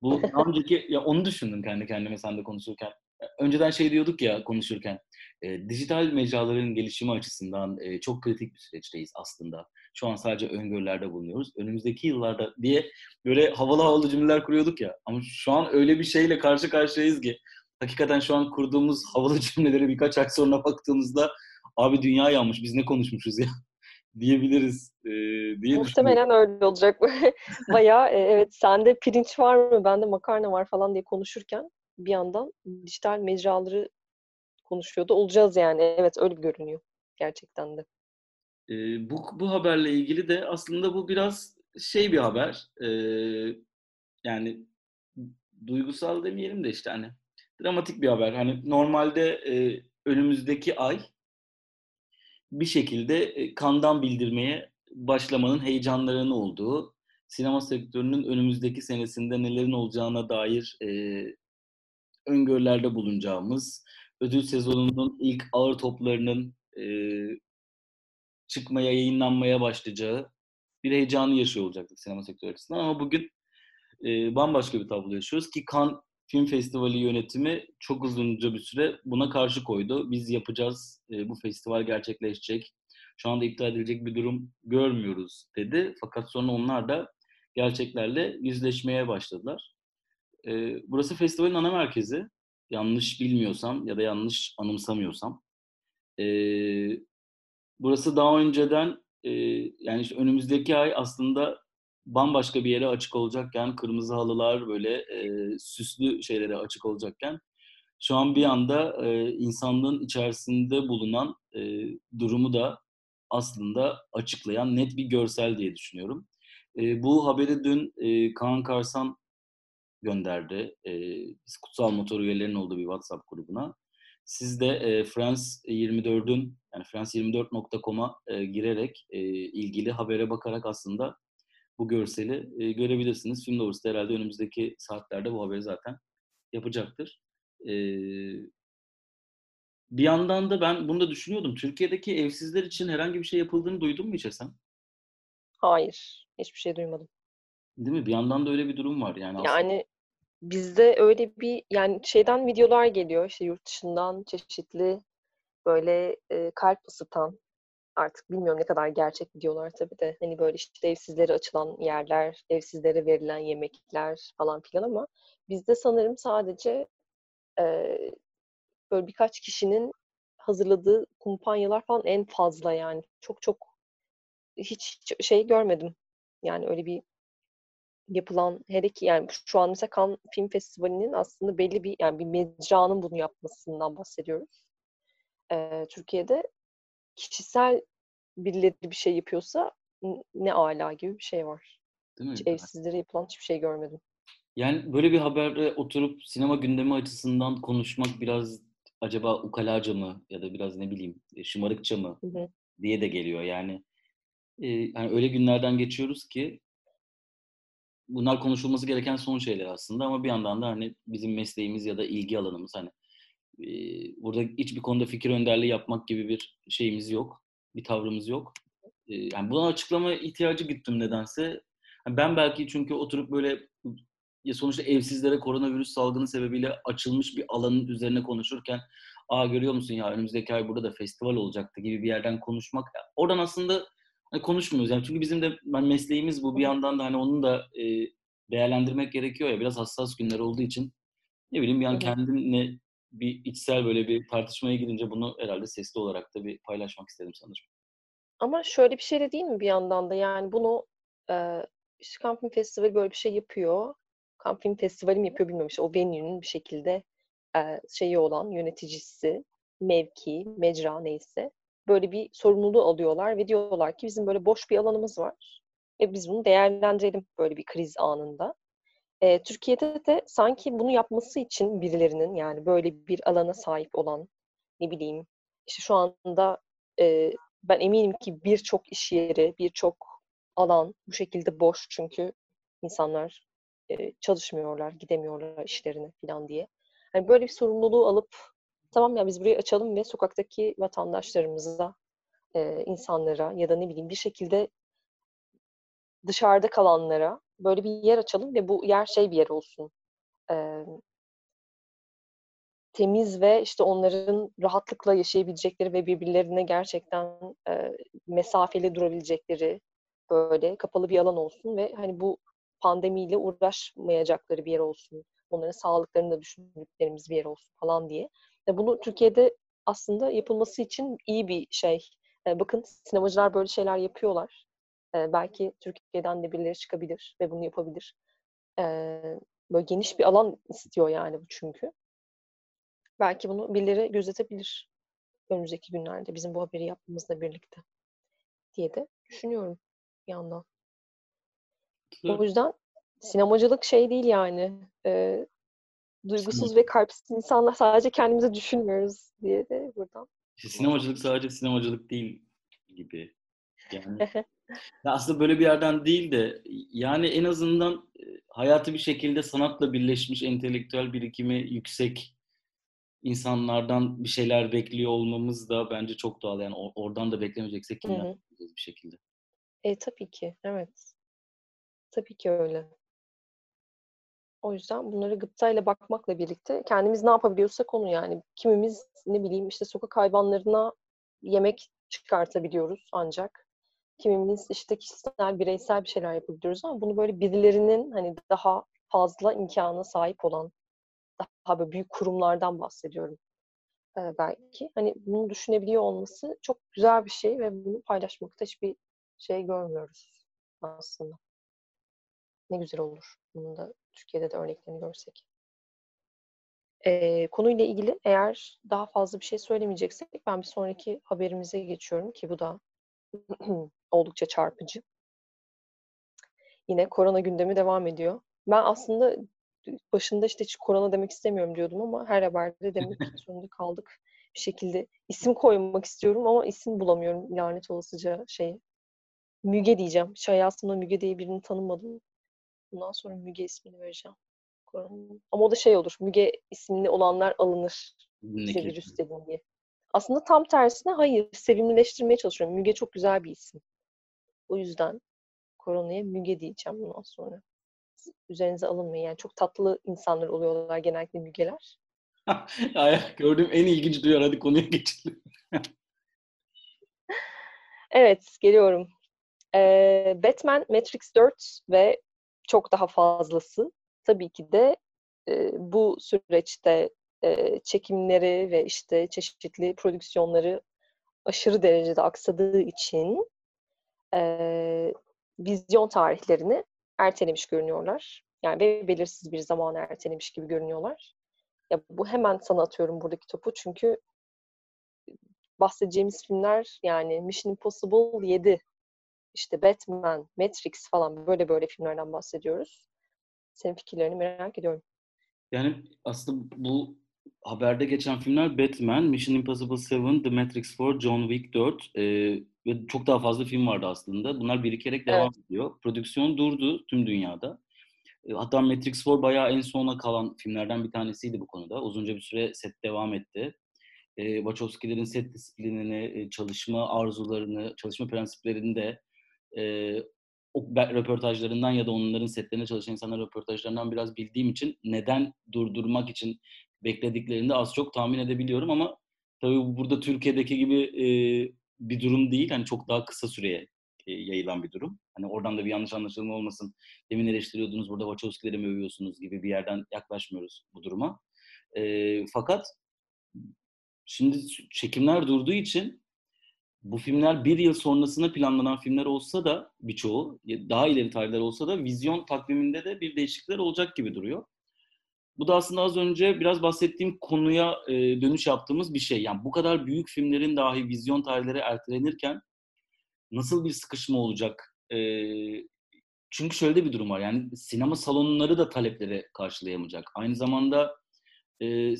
bu önceki ya onu düşündüm kendi kendime sen de konuşurken. Önceden şey diyorduk ya konuşurken. E, dijital mecraların gelişimi açısından e, çok kritik bir süreçteyiz aslında. Şu an sadece öngörülerde bulunuyoruz. Önümüzdeki yıllarda diye böyle havalı havalı cümleler kuruyorduk ya. Ama şu an öyle bir şeyle karşı karşıyayız ki hakikaten şu an kurduğumuz havalı cümleleri birkaç ay sonra baktığımızda abi dünya yanmış biz ne konuşmuşuz ya diyebiliriz e, diye Muhtemelen öyle olacak. Bayağı e, evet sende pirinç var mı bende makarna var falan diye konuşurken bir yandan dijital mecraları konuşuyordu. Olacağız yani. Evet öyle görünüyor gerçekten de. E, bu, bu haberle ilgili de aslında bu biraz şey bir haber. E, yani duygusal demeyelim de işte hani dramatik bir haber. Hani normalde e, önümüzdeki ay bir şekilde e, kandan bildirmeye başlamanın heyecanlarının olduğu, sinema sektörünün önümüzdeki senesinde nelerin olacağına dair e, öngörülerde bulunacağımız, ödül sezonunun ilk ağır toplarının e, çıkmaya, yayınlanmaya başlayacağı bir heyecanı yaşıyor olacaktık sinema sektörü açısından. Ama bugün e, bambaşka bir tablo yaşıyoruz ki kan Film Festivali yönetimi çok uzunca bir süre buna karşı koydu. Biz yapacağız, e, bu festival gerçekleşecek. Şu anda iptal edilecek bir durum görmüyoruz dedi. Fakat sonra onlar da gerçeklerle yüzleşmeye başladılar. E, burası festivalin ana merkezi. Yanlış bilmiyorsam ya da yanlış anımsamıyorsam. E, burası daha önceden e, yani işte önümüzdeki ay aslında bambaşka bir yere açık olacakken, kırmızı halılar böyle e, süslü şeylere açık olacakken şu an bir anda e, insanlığın içerisinde bulunan e, durumu da aslında açıklayan net bir görsel diye düşünüyorum. E, bu haberi dün e, Kaan Karsan gönderdi. E, biz Kutsal Motor üyelerinin olduğu bir WhatsApp grubuna. Siz de e, France 24'ün yani france24.com'a e, girerek e, ilgili habere bakarak aslında bu görseli e, görebilirsiniz. Film Lovers herhalde önümüzdeki saatlerde bu haberi zaten yapacaktır. E, bir yandan da ben bunu da düşünüyordum. Türkiye'deki evsizler için herhangi bir şey yapıldığını duydun mu hiç sen? Hayır. Hiçbir şey duymadım. Değil mi? Bir yandan da öyle bir durum var yani. Aslında. Yani bizde öyle bir yani şeyden videolar geliyor işte yurt dışından çeşitli böyle e, kalp ısıtan artık bilmiyorum ne kadar gerçek videolar tabii de hani böyle işte evsizlere açılan yerler, evsizlere verilen yemekler falan filan ama bizde sanırım sadece e, böyle birkaç kişinin hazırladığı kumpanyalar falan en fazla yani. Çok çok hiç şey görmedim. Yani öyle bir yapılan hele ki yani şu an mesela Cannes Film Festivali'nin aslında belli bir yani bir mecranın bunu yapmasından bahsediyoruz. Ee, Türkiye'de kişisel birileri bir şey yapıyorsa ne ala gibi bir şey var. Değil mi? Hiç evsizlere yapılan hiçbir şey görmedim. Yani böyle bir haberde oturup sinema gündemi açısından konuşmak biraz acaba ukalaca mı ya da biraz ne bileyim e, şımarıkça mı hı hı. diye de geliyor. Yani e, yani öyle günlerden geçiyoruz ki bunlar konuşulması gereken son şeyler aslında ama bir yandan da hani bizim mesleğimiz ya da ilgi alanımız hani e, burada hiçbir konuda fikir önderliği yapmak gibi bir şeyimiz yok, bir tavrımız yok. E, yani buna açıklama ihtiyacı gittim nedense. Yani ben belki çünkü oturup böyle ya sonuçta evsizlere koronavirüs salgını sebebiyle açılmış bir alanın üzerine konuşurken aa görüyor musun ya önümüzdeki ay burada da festival olacaktı gibi bir yerden konuşmak oradan aslında hani konuşmuyoruz. Yani çünkü bizim de ben mesleğimiz bu. Bir yandan da hani onun da e, değerlendirmek gerekiyor ya biraz hassas günler olduğu için. Ne bileyim yani kendimle bir içsel böyle bir tartışmaya girince bunu herhalde sesli olarak da bir paylaşmak istedim sanırım. Ama şöyle bir şey de değil mi bir yandan da? Yani bunu e, işte Camping Festival böyle bir şey yapıyor. Cannes Film Festivali mi yapıyor bilmiyorum. İşte o venue'nin bir şekilde e, şeyi olan yöneticisi, mevki, mecra neyse böyle bir sorumluluğu alıyorlar ve diyorlar ki bizim böyle boş bir alanımız var ve biz bunu değerlendirelim böyle bir kriz anında. E, Türkiye'de de sanki bunu yapması için birilerinin yani böyle bir alana sahip olan ne bileyim işte şu anda e, ben eminim ki birçok iş yeri, birçok alan bu şekilde boş çünkü insanlar e, çalışmıyorlar, gidemiyorlar işlerine falan diye. Yani böyle bir sorumluluğu alıp tamam ya biz burayı açalım ve sokaktaki vatandaşlarımıza, e, insanlara ya da ne bileyim bir şekilde dışarıda kalanlara böyle bir yer açalım ve bu yer şey bir yer olsun. E, temiz ve işte onların rahatlıkla yaşayabilecekleri ve birbirlerine gerçekten e, mesafeli durabilecekleri böyle kapalı bir alan olsun ve hani bu pandemiyle uğraşmayacakları bir yer olsun. Onların sağlıklarını da düşündüklerimiz bir yer olsun falan diye. Bunu Türkiye'de aslında yapılması için iyi bir şey. Bakın sinemacılar böyle şeyler yapıyorlar. Belki Türkiye'den de birileri çıkabilir ve bunu yapabilir. Böyle geniş bir alan istiyor yani bu çünkü. Belki bunu birileri gözetebilir önümüzdeki günlerde bizim bu haberi yapmamızla birlikte diye de düşünüyorum bir yandan. O yüzden sinemacılık şey değil yani. E, duygusuz ve kalpsiz insanlar sadece kendimize düşünmüyoruz diye de buradan. İşte sinemacılık sadece sinemacılık değil gibi. Yani ya aslında böyle bir yerden değil de yani en azından hayatı bir şekilde sanatla birleşmiş entelektüel birikimi yüksek insanlardan bir şeyler bekliyor olmamız da bence çok doğal. Yani oradan da beklemeyeceksek kimden bir şekilde. E tabii ki, evet. Tabii ki öyle. O yüzden bunları gıptayla bakmakla birlikte kendimiz ne yapabiliyorsak onu yani. Kimimiz ne bileyim işte sokak hayvanlarına yemek çıkartabiliyoruz ancak. Kimimiz işte kişisel, bireysel bir şeyler yapabiliyoruz ama bunu böyle birilerinin hani daha fazla imkana sahip olan daha böyle büyük kurumlardan bahsediyorum ee, belki. Hani bunu düşünebiliyor olması çok güzel bir şey ve bunu paylaşmakta hiçbir şey görmüyoruz aslında. Ne güzel olur. Bunun da Türkiye'de de örneklerini görsek. Ee, konuyla ilgili eğer daha fazla bir şey söylemeyeceksek ben bir sonraki haberimize geçiyorum ki bu da oldukça çarpıcı. Yine korona gündemi devam ediyor. Ben aslında başında işte hiç korona demek istemiyorum diyordum ama her haberde demek zorunda kaldık bir şekilde. isim koymak istiyorum ama isim bulamıyorum lanet olasıca şey. Müge diyeceğim. Hiç hayatımda Müge diye birini tanımadım. Bundan sonra Müge ismini vereceğim. Ama o da şey olur. Müge ismini olanlar alınır. Bize virüs dedin diye. Aslında tam tersine hayır. Sevimlileştirmeye çalışıyorum. Müge çok güzel bir isim. O yüzden koronaya Müge diyeceğim bundan sonra. Üzerinize alınmayın. Yani çok tatlı insanlar oluyorlar genellikle Mügeler. Gördüğüm en ilginç duyar. Hadi konuya geçelim. evet, geliyorum. Ee, Batman, Matrix 4 ve çok daha fazlası. Tabii ki de e, bu süreçte e, çekimleri ve işte çeşitli prodüksiyonları aşırı derecede aksadığı için e, vizyon tarihlerini ertelemiş görünüyorlar. Yani belirsiz bir zaman ertelemiş gibi görünüyorlar. Ya bu hemen sana atıyorum buradaki topu çünkü bahsedeceğimiz filmler yani Mission Impossible 7, işte Batman, Matrix falan böyle böyle filmlerden bahsediyoruz. Senin fikirlerini merak ediyorum. Yani aslında bu haberde geçen filmler Batman, Mission Impossible 7, The Matrix 4, John Wick 4 e, ve çok daha fazla film vardı aslında. Bunlar birikerek devam evet. ediyor. Prodüksiyon durdu tüm dünyada. E, hatta Matrix 4 bayağı en sona kalan filmlerden bir tanesiydi bu konuda. Uzunca bir süre set devam etti. E, Wachowski'lerin set disiplinini, e, çalışma arzularını, çalışma prensiplerini de e, o röportajlarından ya da onların setlerine çalışan insanlar röportajlarından biraz bildiğim için neden durdurmak için beklediklerini de az çok tahmin edebiliyorum ama tabii burada Türkiye'deki gibi e, bir durum değil. Hani çok daha kısa süreye e, yayılan bir durum. Hani oradan da bir yanlış anlaşılma olmasın. Demin eleştiriyordunuz burada Wachowski'leri mi övüyorsunuz gibi bir yerden yaklaşmıyoruz bu duruma. E, fakat şimdi çekimler durduğu için bu filmler bir yıl sonrasına planlanan filmler olsa da birçoğu daha ileri tarihler olsa da vizyon takviminde de bir değişiklikler olacak gibi duruyor. Bu da aslında az önce biraz bahsettiğim konuya e, dönüş yaptığımız bir şey. Yani bu kadar büyük filmlerin dahi vizyon tarihleri ertelenirken nasıl bir sıkışma olacak? E, çünkü şöyle bir durum var. Yani sinema salonları da talepleri karşılayamayacak. Aynı zamanda e,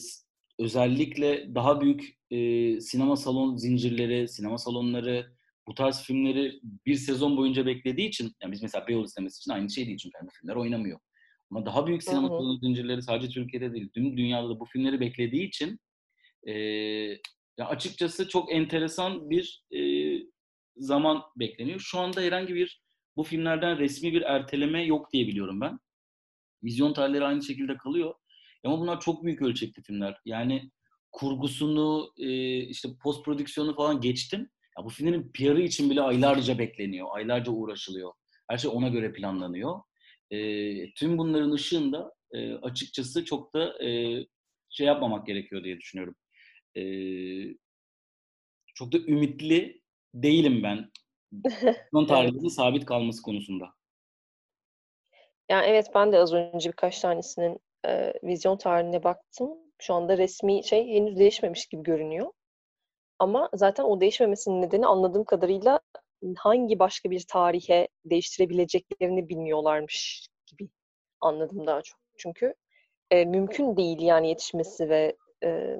özellikle daha büyük e, sinema salon zincirleri, sinema salonları bu tarz filmleri bir sezon boyunca beklediği için, yani biz mesela Beyoğlu sineması için aynı şey değil çünkü yani bu filmler oynamıyor. Ama daha büyük sinema salon zincirleri sadece Türkiye'de değil, tüm dünyada da bu filmleri beklediği için e, ya açıkçası çok enteresan bir e, zaman bekleniyor. Şu anda herhangi bir bu filmlerden resmi bir erteleme yok diye biliyorum ben. Vizyon tarihleri aynı şekilde kalıyor. Ama bunlar çok büyük ölçekli filmler. Yani kurgusunu, e, işte post prodüksiyonu falan geçtim. Ya bu filmlerin PR'ı için bile aylarca bekleniyor. Aylarca uğraşılıyor. Her şey ona göre planlanıyor. E, tüm bunların ışığında e, açıkçası çok da e, şey yapmamak gerekiyor diye düşünüyorum. E, çok da ümitli değilim ben. Son tarihinin sabit kalması konusunda. Yani evet ben de az önce birkaç tanesinin e, vizyon tarihine baktım. Şu anda resmi şey henüz değişmemiş gibi görünüyor. Ama zaten o değişmemesinin nedeni anladığım kadarıyla hangi başka bir tarihe değiştirebileceklerini bilmiyorlarmış gibi anladım daha çok. Çünkü e, mümkün değil yani yetişmesi ve e,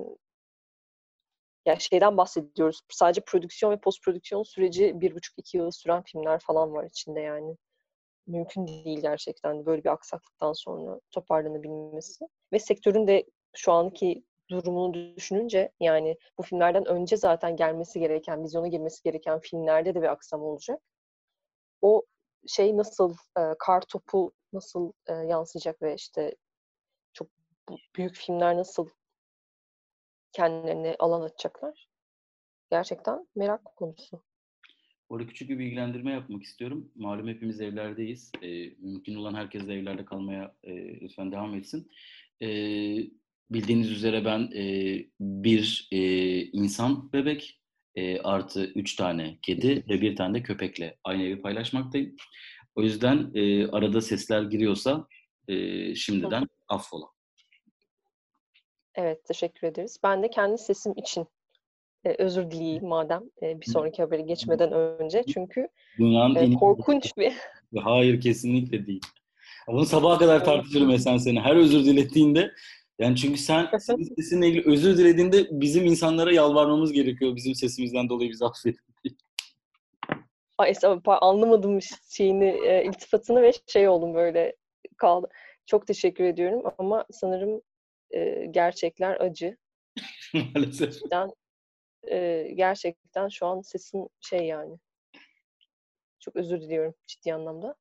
yani şeyden bahsediyoruz. Sadece prodüksiyon ve post prodüksiyon süreci bir buçuk iki yıl süren filmler falan var içinde yani mümkün değil gerçekten böyle bir aksaklıktan sonra toparlanabilmesi. Ve sektörün de şu anki durumunu düşününce yani bu filmlerden önce zaten gelmesi gereken, vizyona girmesi gereken filmlerde de bir aksam olacak. O şey nasıl, e, kar topu nasıl e, yansıyacak ve işte çok büyük filmler nasıl kendilerine alan açacaklar? Gerçekten merak konusu. Orada küçük bir bilgilendirme yapmak istiyorum. Malum hepimiz evlerdeyiz. E, mümkün olan herkes de evlerde kalmaya e, lütfen devam etsin. E, bildiğiniz üzere ben e, bir e, insan bebek e, artı üç tane kedi ve bir tane de köpekle aynı evi paylaşmaktayım. O yüzden e, arada sesler giriyorsa e, şimdiden affola. Evet, teşekkür ederiz. Ben de kendi sesim için e, özür dileyeyim madem e, bir sonraki haberi geçmeden önce. Çünkü Dünyanın e, korkunç bir... Hayır kesinlikle değil. Bunu sabaha kadar tartışırım Esen seni. Her özür dilediğinde yani çünkü sen senin sesinle ilgili özür dilediğinde bizim insanlara yalvarmamız gerekiyor. Bizim sesimizden dolayı bizi affedin. Ay estağfurullah anlamadım şeyini, e, iltifatını ve şey oldum böyle kaldı. Çok teşekkür ediyorum ama sanırım e, gerçekler acı. Maalesef. Gerçekten, e, gerçekten şu an sesim şey yani. Çok özür diliyorum ciddi anlamda.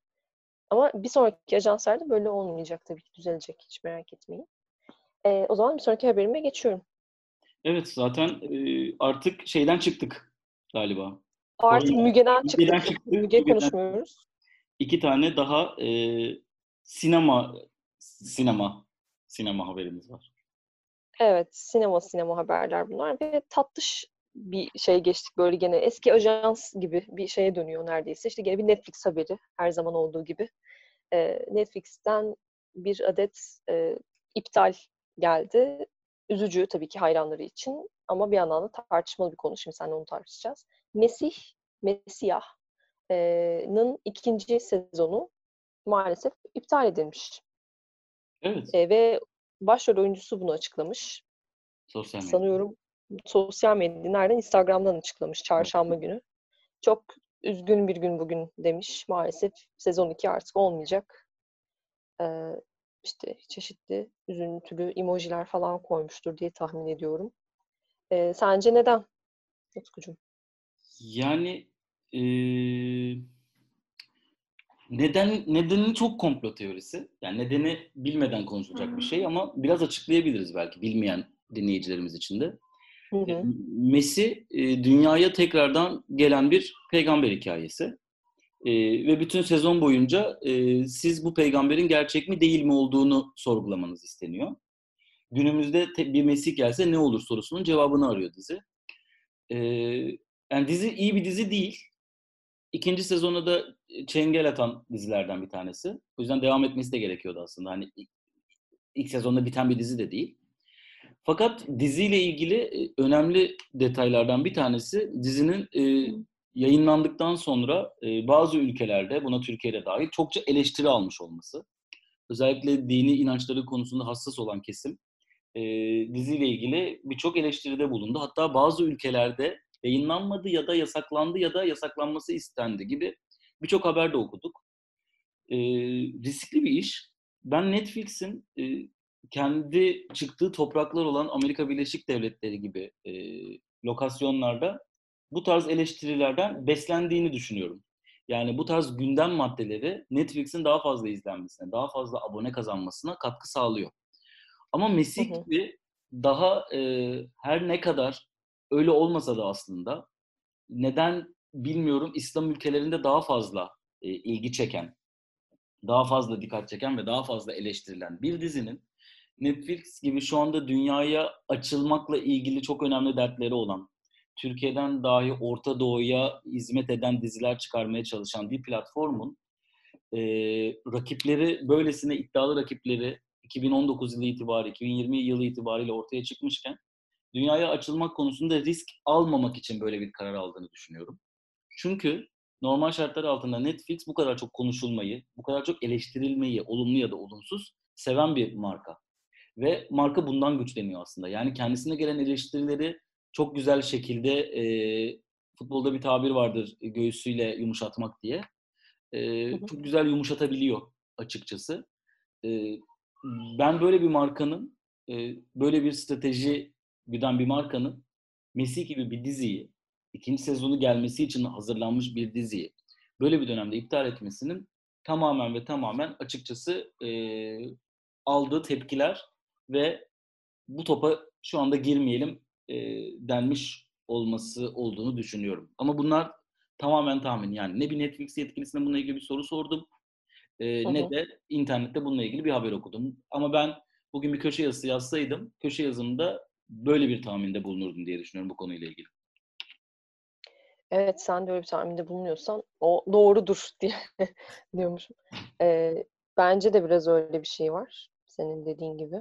Ama bir sonraki ajanslarda böyle olmayacak tabii ki düzelecek hiç merak etmeyin. E, o zaman bir sonraki haberime geçiyorum. Evet zaten e, artık şeyden çıktık galiba. Artık Oraya, Müge'den çıktık. Müge'den çıktık. Müge Müge'den konuşmuyoruz. İki tane daha e, sinema sinema sinema haberimiz var. Evet, sinema sinema haberler bunlar ve tatlış bir şey geçtik böyle gene eski ajans gibi bir şeye dönüyor neredeyse. İşte gene bir Netflix haberi her zaman olduğu gibi. Ee, Netflix'ten bir adet e, iptal geldi. Üzücü tabii ki hayranları için ama bir yandan da tartışmalı bir konu. Şimdi seninle onu tartışacağız. Mesih, Mesih'ın ikinci sezonu maalesef iptal edilmiş. Evet. E, ve başrol oyuncusu bunu açıklamış. Sosyal medya. Sanıyorum sosyal medyada nereden? Instagram'dan açıklamış çarşamba günü. Çok üzgün bir gün bugün demiş. Maalesef sezon 2 artık olmayacak. Ee, işte çeşitli üzüntülü emojiler falan koymuştur diye tahmin ediyorum. Ee, sence neden Utkucuğum? Yani e, neden nedeni çok komplo teorisi. Yani nedeni bilmeden konuşulacak bir şey ama biraz açıklayabiliriz belki bilmeyen dinleyicilerimiz için de. Hı E. Mesih e, dünyaya tekrardan gelen bir peygamber hikayesi. E, ve bütün sezon boyunca e, siz bu peygamberin gerçek mi değil mi olduğunu sorgulamanız isteniyor. Günümüzde te- bir Mesih gelse ne olur sorusunun cevabını arıyor dizi. E, yani dizi iyi bir dizi değil. İkinci sezonu da çengel atan dizilerden bir tanesi. O yüzden devam etmesi de gerekiyordu aslında. Hani ilk- ilk sezonda biten bir dizi de değil. Fakat diziyle ilgili önemli detaylardan bir tanesi dizinin e, yayınlandıktan sonra e, bazı ülkelerde, buna Türkiye'de dahil, çokça eleştiri almış olması. Özellikle dini inançları konusunda hassas olan kesim e, diziyle ilgili birçok eleştiride bulundu. Hatta bazı ülkelerde yayınlanmadı ya da yasaklandı ya da yasaklanması istendi gibi birçok haber de okuduk. E, riskli bir iş. Ben Netflix'in e, kendi çıktığı topraklar olan Amerika Birleşik Devletleri gibi e, lokasyonlarda bu tarz eleştirilerden beslendiğini düşünüyorum. Yani bu tarz gündem maddeleri Netflix'in daha fazla izlenmesine, daha fazla abone kazanmasına katkı sağlıyor. Ama Mesih gibi daha e, her ne kadar öyle olmasa da aslında neden bilmiyorum İslam ülkelerinde daha fazla e, ilgi çeken, daha fazla dikkat çeken ve daha fazla eleştirilen bir dizinin Netflix gibi şu anda dünyaya açılmakla ilgili çok önemli dertleri olan, Türkiye'den dahi Orta Doğu'ya hizmet eden diziler çıkarmaya çalışan bir platformun e, rakipleri, böylesine iddialı rakipleri 2019 yılı itibariyle, 2020 yılı itibariyle ortaya çıkmışken dünyaya açılmak konusunda risk almamak için böyle bir karar aldığını düşünüyorum. Çünkü normal şartlar altında Netflix bu kadar çok konuşulmayı, bu kadar çok eleştirilmeyi, olumlu ya da olumsuz seven bir marka. Ve marka bundan güçleniyor aslında. Yani kendisine gelen eleştirileri çok güzel şekilde e, futbolda bir tabir vardır göğsüyle yumuşatmak diye. E, çok güzel yumuşatabiliyor açıkçası. E, ben böyle bir markanın, e, böyle bir strateji güden bir markanın Messi gibi bir diziyi, ikinci sezonu gelmesi için hazırlanmış bir diziyi böyle bir dönemde iptal etmesinin tamamen ve tamamen açıkçası e, aldığı tepkiler ve bu topa şu anda girmeyelim e, denmiş olması olduğunu düşünüyorum. Ama bunlar tamamen tahmin. Yani ne bir Netflix yetkilisine bununla ilgili bir soru sordum e, Hı ne de internette bununla ilgili bir haber okudum. Ama ben bugün bir köşe yazısı yazsaydım, köşe yazımda böyle bir tahminde bulunurdum diye düşünüyorum bu konuyla ilgili. Evet sen de öyle bir tahminde bulunuyorsan o doğrudur diye diyormuşum. Ee, bence de biraz öyle bir şey var. Senin dediğin gibi.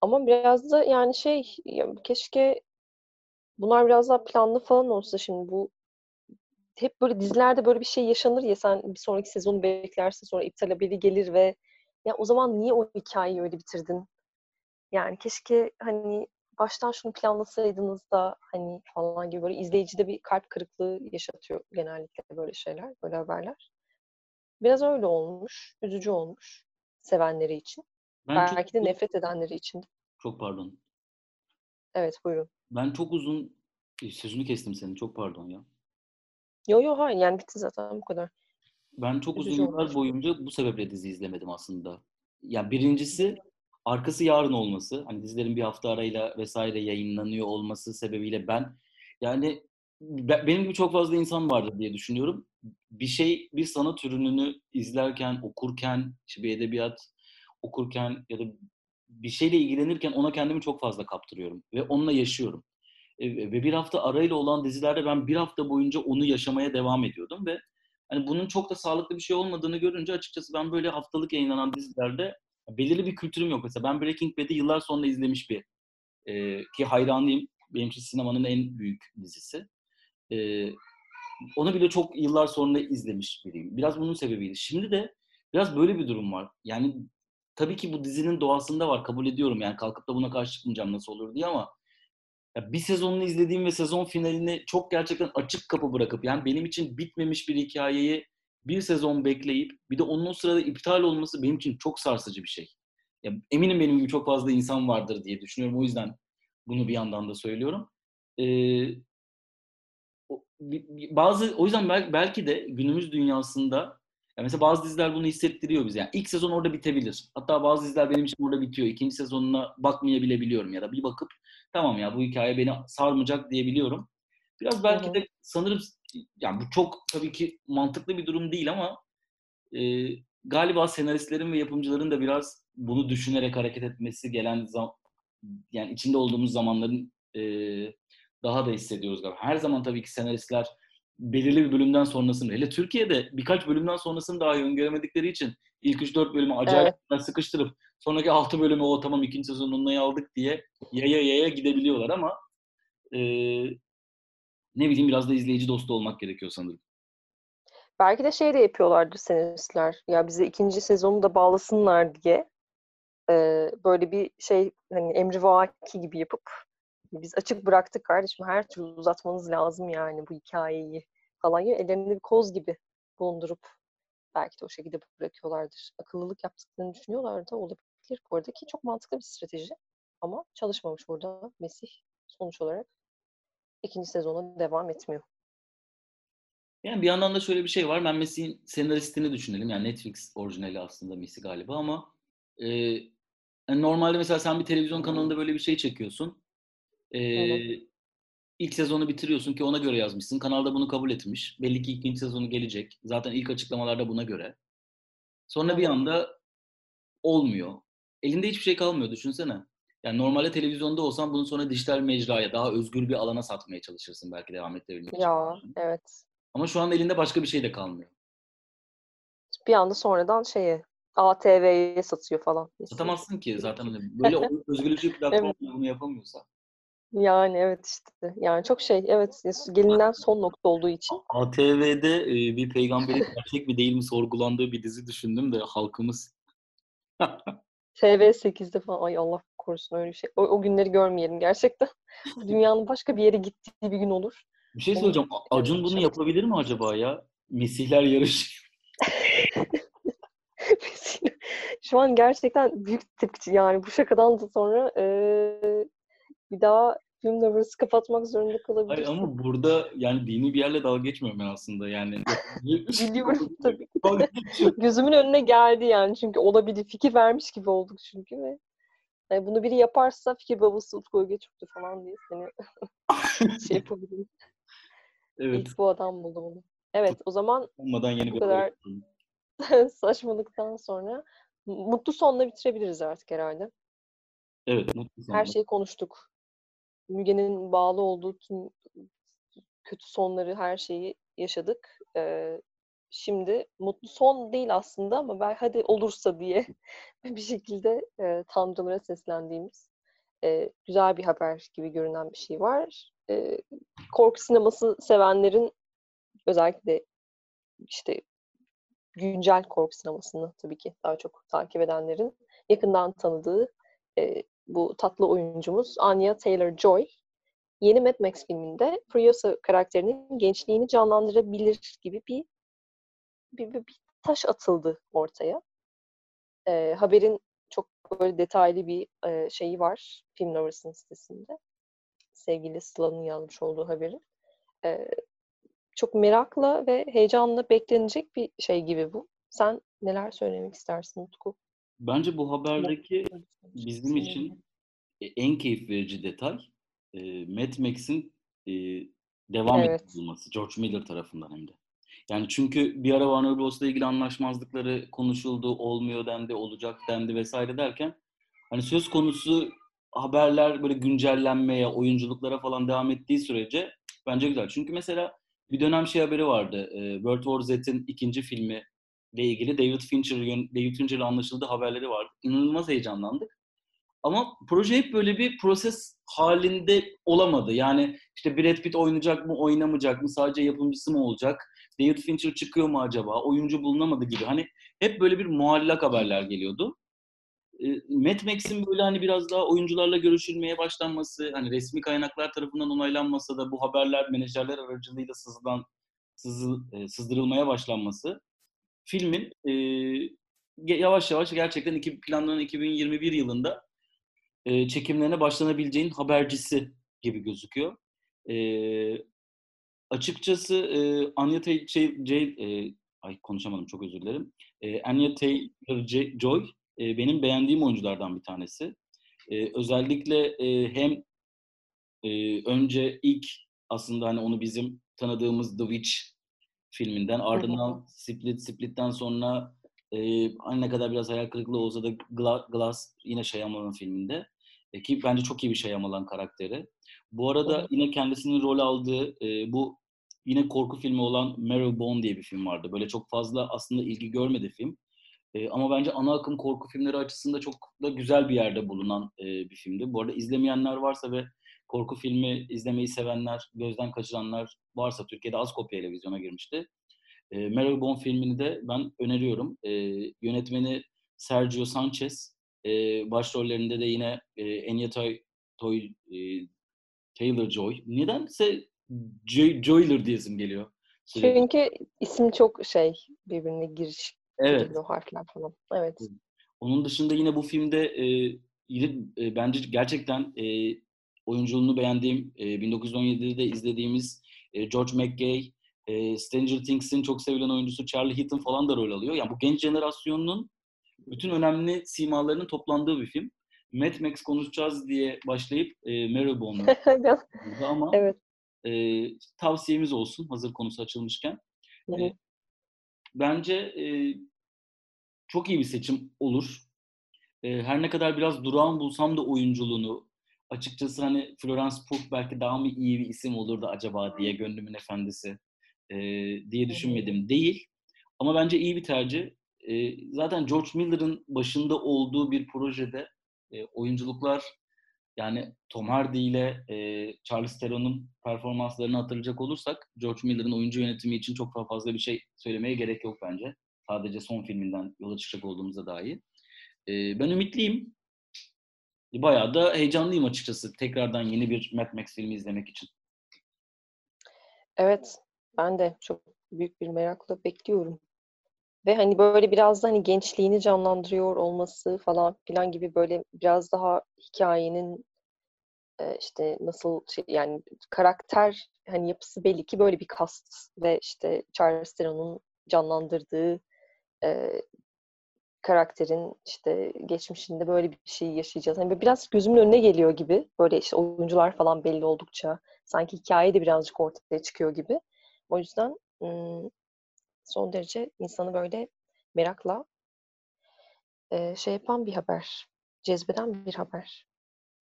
Ama biraz da yani şey ya keşke bunlar biraz daha planlı falan olsa şimdi bu hep böyle dizilerde böyle bir şey yaşanır ya sen bir sonraki sezonu beklersin sonra iptal haberi gelir ve ya o zaman niye o hikayeyi öyle bitirdin? Yani keşke hani baştan şunu planlasaydınız da hani falan gibi böyle izleyicide bir kalp kırıklığı yaşatıyor genellikle böyle şeyler, böyle haberler. Biraz öyle olmuş, üzücü olmuş sevenleri için. Ben Belki çok de nefret edenleri için. çok pardon. Evet buyurun. Ben çok uzun e, sözünü kestim senin. Çok pardon ya. Yo yo hayır yani bitti zaten bu kadar. Ben çok uzun Üzücü yıllar olmuş. boyunca bu sebeple dizi izlemedim aslında. Ya birincisi arkası yarın olması. Hani dizilerin bir hafta arayla vesaire yayınlanıyor olması sebebiyle ben yani be- benim gibi çok fazla insan vardır diye düşünüyorum. Bir şey, bir sanat türününü izlerken, okurken, işte bir edebiyat okurken ya da bir şeyle ilgilenirken ona kendimi çok fazla kaptırıyorum ve onunla yaşıyorum. E, Ve bir hafta arayla olan dizilerde ben bir hafta boyunca onu yaşamaya devam ediyordum ve hani bunun çok da sağlıklı bir şey olmadığını görünce açıkçası ben böyle haftalık yayınlanan dizilerde belirli bir kültürüm yok. Mesela ben Breaking Bad'i yıllar sonra izlemiş bir e, ki hayranıyım. Benim için sinemanın en büyük dizisi. E, onu bile çok yıllar sonra izlemiş biriyim. Biraz bunun sebebiydi. Şimdi de biraz böyle bir durum var. Yani tabii ki bu dizinin doğasında var. Kabul ediyorum yani kalkıp da buna karşı çıkmayacağım nasıl olur diye ama ya bir sezonunu izlediğim ve sezon finalini çok gerçekten açık kapı bırakıp yani benim için bitmemiş bir hikayeyi bir sezon bekleyip bir de onun o sırada iptal olması benim için çok sarsıcı bir şey. Ya eminim benim gibi çok fazla insan vardır diye düşünüyorum. O yüzden bunu bir yandan da söylüyorum. Ee, bazı o yüzden bel- belki de günümüz dünyasında ya mesela bazı diziler bunu hissettiriyor bize. Yani ilk sezon orada bitebilir. Hatta bazı diziler benim için orada bitiyor. İkinci sezonuna bakmayabilebiliyorum ya da bir bakıp tamam ya bu hikaye beni sarmayacak diyebiliyorum. Biraz belki de sanırım yani bu çok tabii ki mantıklı bir durum değil ama e, galiba senaristlerin ve yapımcıların da biraz bunu düşünerek hareket etmesi gelen zam yani içinde olduğumuz zamanların e, daha da hissediyoruz galiba. Her zaman tabii ki senaristler belirli bir bölümden sonrasını, hele Türkiye'de birkaç bölümden sonrasını daha öngöremedikleri için ilk 3-4 bölümü acayip sıkıştırıp sonraki 6 bölümü o tamam ikinci sezonun onayı aldık diye yaya yaya gidebiliyorlar ama e, ne bileyim biraz da izleyici dostu olmak gerekiyor sanırım. Belki de şey de yapıyorlardır senaristler. Ya bize ikinci sezonu da bağlasınlar diye e, böyle bir şey hani emrivaki gibi yapıp biz açık bıraktık kardeşim her türlü uzatmanız lazım yani bu hikayeyi falan gibi ellerinde bir koz gibi bulundurup belki de o şekilde bırakıyorlardır. Akıllılık yaptıklarını düşünüyorlar da olabilir bu ki çok mantıklı bir strateji ama çalışmamış burada Mesih sonuç olarak ikinci sezona devam etmiyor. Yani bir yandan da şöyle bir şey var. Ben Messi'nin senaristini düşünelim. Yani Netflix orijinali aslında Messi galiba ama e, yani normalde mesela sen bir televizyon kanalında böyle bir şey çekiyorsun. E, hı. ilk sezonu bitiriyorsun ki ona göre yazmışsın. Kanalda bunu kabul etmiş. Belli ki ikinci sezonu gelecek. Zaten ilk açıklamalarda buna göre. Sonra bir anda olmuyor. Elinde hiçbir şey kalmıyor düşünsene. Yani normalde televizyonda olsan bunu sonra dijital mecraya, daha özgür bir alana satmaya çalışırsın belki devam ettirebilmek için. Ya evet. Ama şu anda elinde başka bir şey de kalmıyor. Bir anda sonradan şeye ATV'ye satıyor falan. Satamazsın ki zaten hani böyle özgürlükçü platformlar bunu yapamıyorsa. Yani evet işte. Yani çok şey evet gelinen son nokta olduğu için. ATV'de e, bir peygamberin gerçek mi değil mi sorgulandığı bir dizi düşündüm de halkımız. TV8'de falan ay Allah korusun öyle bir şey. O, o günleri görmeyelim gerçekten. Dünyanın başka bir yere gittiği bir gün olur. Bir şey söyleyeceğim. Acun bunu yapabilir mi acaba ya? Mesihler yarışı. Şu an gerçekten büyük tepki yani bu şakadan da sonra eee, bir daha film numarası kapatmak zorunda Hayır kalabilirsin. ama burada yani dini bir yerle dalga geçmiyorum ben aslında yani. Biliyorum tabii. Gözümün önüne geldi yani çünkü olabilir. Fikir vermiş gibi olduk çünkü ve yani bunu biri yaparsa fikir babası Utku Ögeçük'tü falan diye seni şey yapabilirim. evet. İlk bu adam buldu bunu. Evet o zaman Olmadan yeni bu bir kadar saçmalıktan sonra mutlu sonla bitirebiliriz artık herhalde. Evet, mutlu Her sonunda. şeyi konuştuk. Müge'nin bağlı olduğu tüm kötü sonları, her şeyi yaşadık. Ee, şimdi mutlu son değil aslında ama ben hadi olursa diye bir şekilde e, tanrılara seslendiğimiz e, güzel bir haber gibi görünen bir şey var. E, korku sineması sevenlerin özellikle işte güncel korku sinemasını tabii ki daha çok takip edenlerin yakından tanıdığı e, bu tatlı oyuncumuz Anya Taylor-Joy yeni Mad Max filminde Furiosa karakterinin gençliğini canlandırabilir gibi bir bir, bir, bir taş atıldı ortaya. E, haberin çok böyle detaylı bir e, şeyi var Film Lovers'ın sitesinde. Sevgili Sıla'nın yazmış olduğu haberi. E, çok merakla ve heyecanla beklenecek bir şey gibi bu. Sen neler söylemek istersin Utku? Bence bu haberdeki bizim için en keyif verici detay e, Mad Max'in e, devam Evet. edilmesi. George Miller tarafından hem de. Yani çünkü bir ara Warner Bros'la ilgili anlaşmazlıkları konuşuldu, olmuyor dendi, olacak dendi vesaire derken hani söz konusu haberler böyle güncellenmeye, oyunculuklara falan devam ettiği sürece bence güzel. Çünkü mesela bir dönem şey haberi vardı. E, World War Z'in ikinci filmi ile ilgili David Fincher David Fincher'la anlaşıldığı haberleri vardı. İnanılmaz heyecanlandık. Ama proje hep böyle bir proses halinde olamadı. Yani işte Brad Pitt oynayacak mı, oynamayacak mı, sadece yapımcısı mı olacak? David Fincher çıkıyor mu acaba? Oyuncu bulunamadı gibi. Hani hep böyle bir muallak haberler geliyordu. E, Mad Max'in böyle hani biraz daha oyuncularla görüşülmeye başlanması, hani resmi kaynaklar tarafından onaylanmasa da bu haberler menajerler aracılığıyla sızılan, sızı, e, sızdırılmaya başlanması filmin e, yavaş yavaş gerçekten iki, planlanan 2021 yılında e, çekimlerine başlanabileceğin habercisi gibi gözüküyor. E, açıkçası e, Anya Taylor şey, e, ay konuşamadım çok özür dilerim. E, Anya Taylor-Joy e, benim beğendiğim oyunculardan bir tanesi. E, özellikle e, hem e, önce ilk aslında hani onu bizim tanıdığımız The Witch filminden ardından Split, Split'ten sonra e, hani ne kadar biraz hayal kırıklığı olsa da Glass yine Shyamalan filminde. E, ki bence çok iyi bir Shyamalan karakteri. Bu arada yine kendisinin rol aldığı e, bu yine korku filmi olan Marrowbone diye bir film vardı. Böyle çok fazla aslında ilgi görmedi film. E, ama bence ana akım korku filmleri açısından çok da güzel bir yerde bulunan e, bir filmdi. Bu arada izlemeyenler varsa ve korku filmi izlemeyi sevenler, gözden kaçıranlar varsa Türkiye'de az kopya vizyona girmişti. E, Marrowbone filmini de ben öneriyorum. E, yönetmeni Sergio Sanchez. E, başrollerinde de yine e, Anya Toy, Toy, e, Taylor-Joy. Nedense Joy, Joyler diyesim geliyor. Sürekli. Çünkü isim çok şey birbirine giriş. Evet. O harfler falan. Evet. Onun dışında yine bu filmde e, e, bence gerçekten e, oyunculuğunu beğendiğim, e, 1917'de izlediğimiz e, George McGay, e, Stranger Things'in çok sevilen oyuncusu Charlie Heaton falan da rol alıyor. Yani bu genç jenerasyonun bütün önemli simalarının toplandığı bir film. Mad Max konuşacağız diye başlayıp e, Marrowbone'u ama evet. e, tavsiyemiz olsun hazır konusu açılmışken. E, bence e, çok iyi bir seçim olur. E, her ne kadar biraz durağan bulsam da oyunculuğunu açıkçası hani Florence Pugh belki daha mı iyi bir isim olurdu acaba diye gönlümün efendisi e, diye düşünmedim değil. Ama bence iyi bir tercih. E, zaten George Miller'ın başında olduğu bir projede e, oyunculuklar yani Tom Hardy ile e, Charles Theron'un performanslarını hatırlayacak olursak George Miller'ın oyuncu yönetimi için çok daha fazla bir şey söylemeye gerek yok bence. Sadece son filminden yola çıkacak olduğumuzda dahi. E, ben ümitliyim. Bayağı da heyecanlıyım açıkçası tekrardan yeni bir Mad Max filmi izlemek için. Evet, ben de çok büyük bir merakla bekliyorum. Ve hani böyle biraz da hani gençliğini canlandırıyor olması falan filan gibi böyle biraz daha hikayenin işte nasıl şey, yani karakter hani yapısı belli ki böyle bir kast ve işte Charles Theron'un canlandırdığı e, karakterin işte geçmişinde böyle bir şey yaşayacağız. Hani biraz gözümün önüne geliyor gibi. Böyle işte oyuncular falan belli oldukça sanki hikaye de birazcık ortaya çıkıyor gibi. O yüzden son derece insanı böyle merakla şey yapan bir haber. Cezbeden bir haber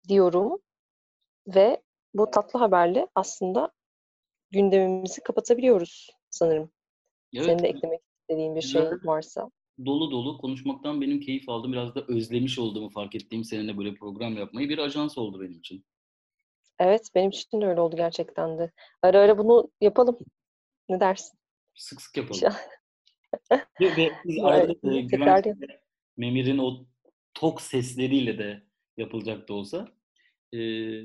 diyorum. Ve bu tatlı haberle aslında gündemimizi kapatabiliyoruz sanırım. Evet. Senin de eklemek istediğin bir şey varsa. Dolu dolu konuşmaktan benim keyif aldım. Biraz da özlemiş olduğumu fark ettiğim seninle böyle program yapmayı bir ajans oldu benim için. Evet benim için de öyle oldu gerçekten de. Ara ara bunu yapalım. Ne dersin? Sık sık yapalım. Ve, ve biz arada e, Memir'in o tok sesleriyle de yapılacak da olsa e,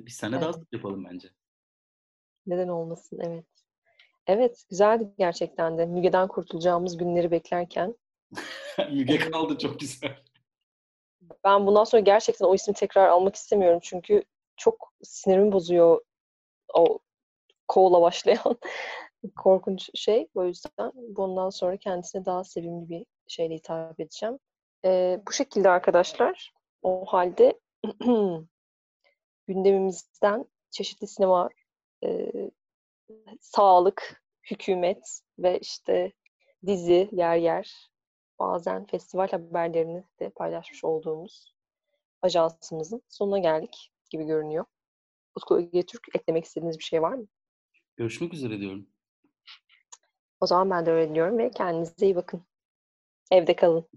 biz daha Evet. sık yapalım bence. Neden olmasın? Evet. Evet, güzeldi gerçekten de. Müge'den kurtulacağımız günleri beklerken. Müge kaldı çok güzel. Ben bundan sonra gerçekten o ismi tekrar almak istemiyorum. Çünkü çok sinirimi bozuyor o Ko'la başlayan korkunç şey. O yüzden bundan sonra kendisine daha sevimli bir şeyle hitap edeceğim. Ee, bu şekilde arkadaşlar. O halde gündemimizden çeşitli sinema, e, sağlık, hükümet ve işte dizi yer yer bazen festival haberlerini de paylaşmış olduğumuz ajansımızın sonuna geldik gibi görünüyor. Utku Ege Türk eklemek istediğiniz bir şey var mı? Görüşmek üzere diyorum. O zaman ben de öyle diyorum ve kendinize iyi bakın. Evde kalın.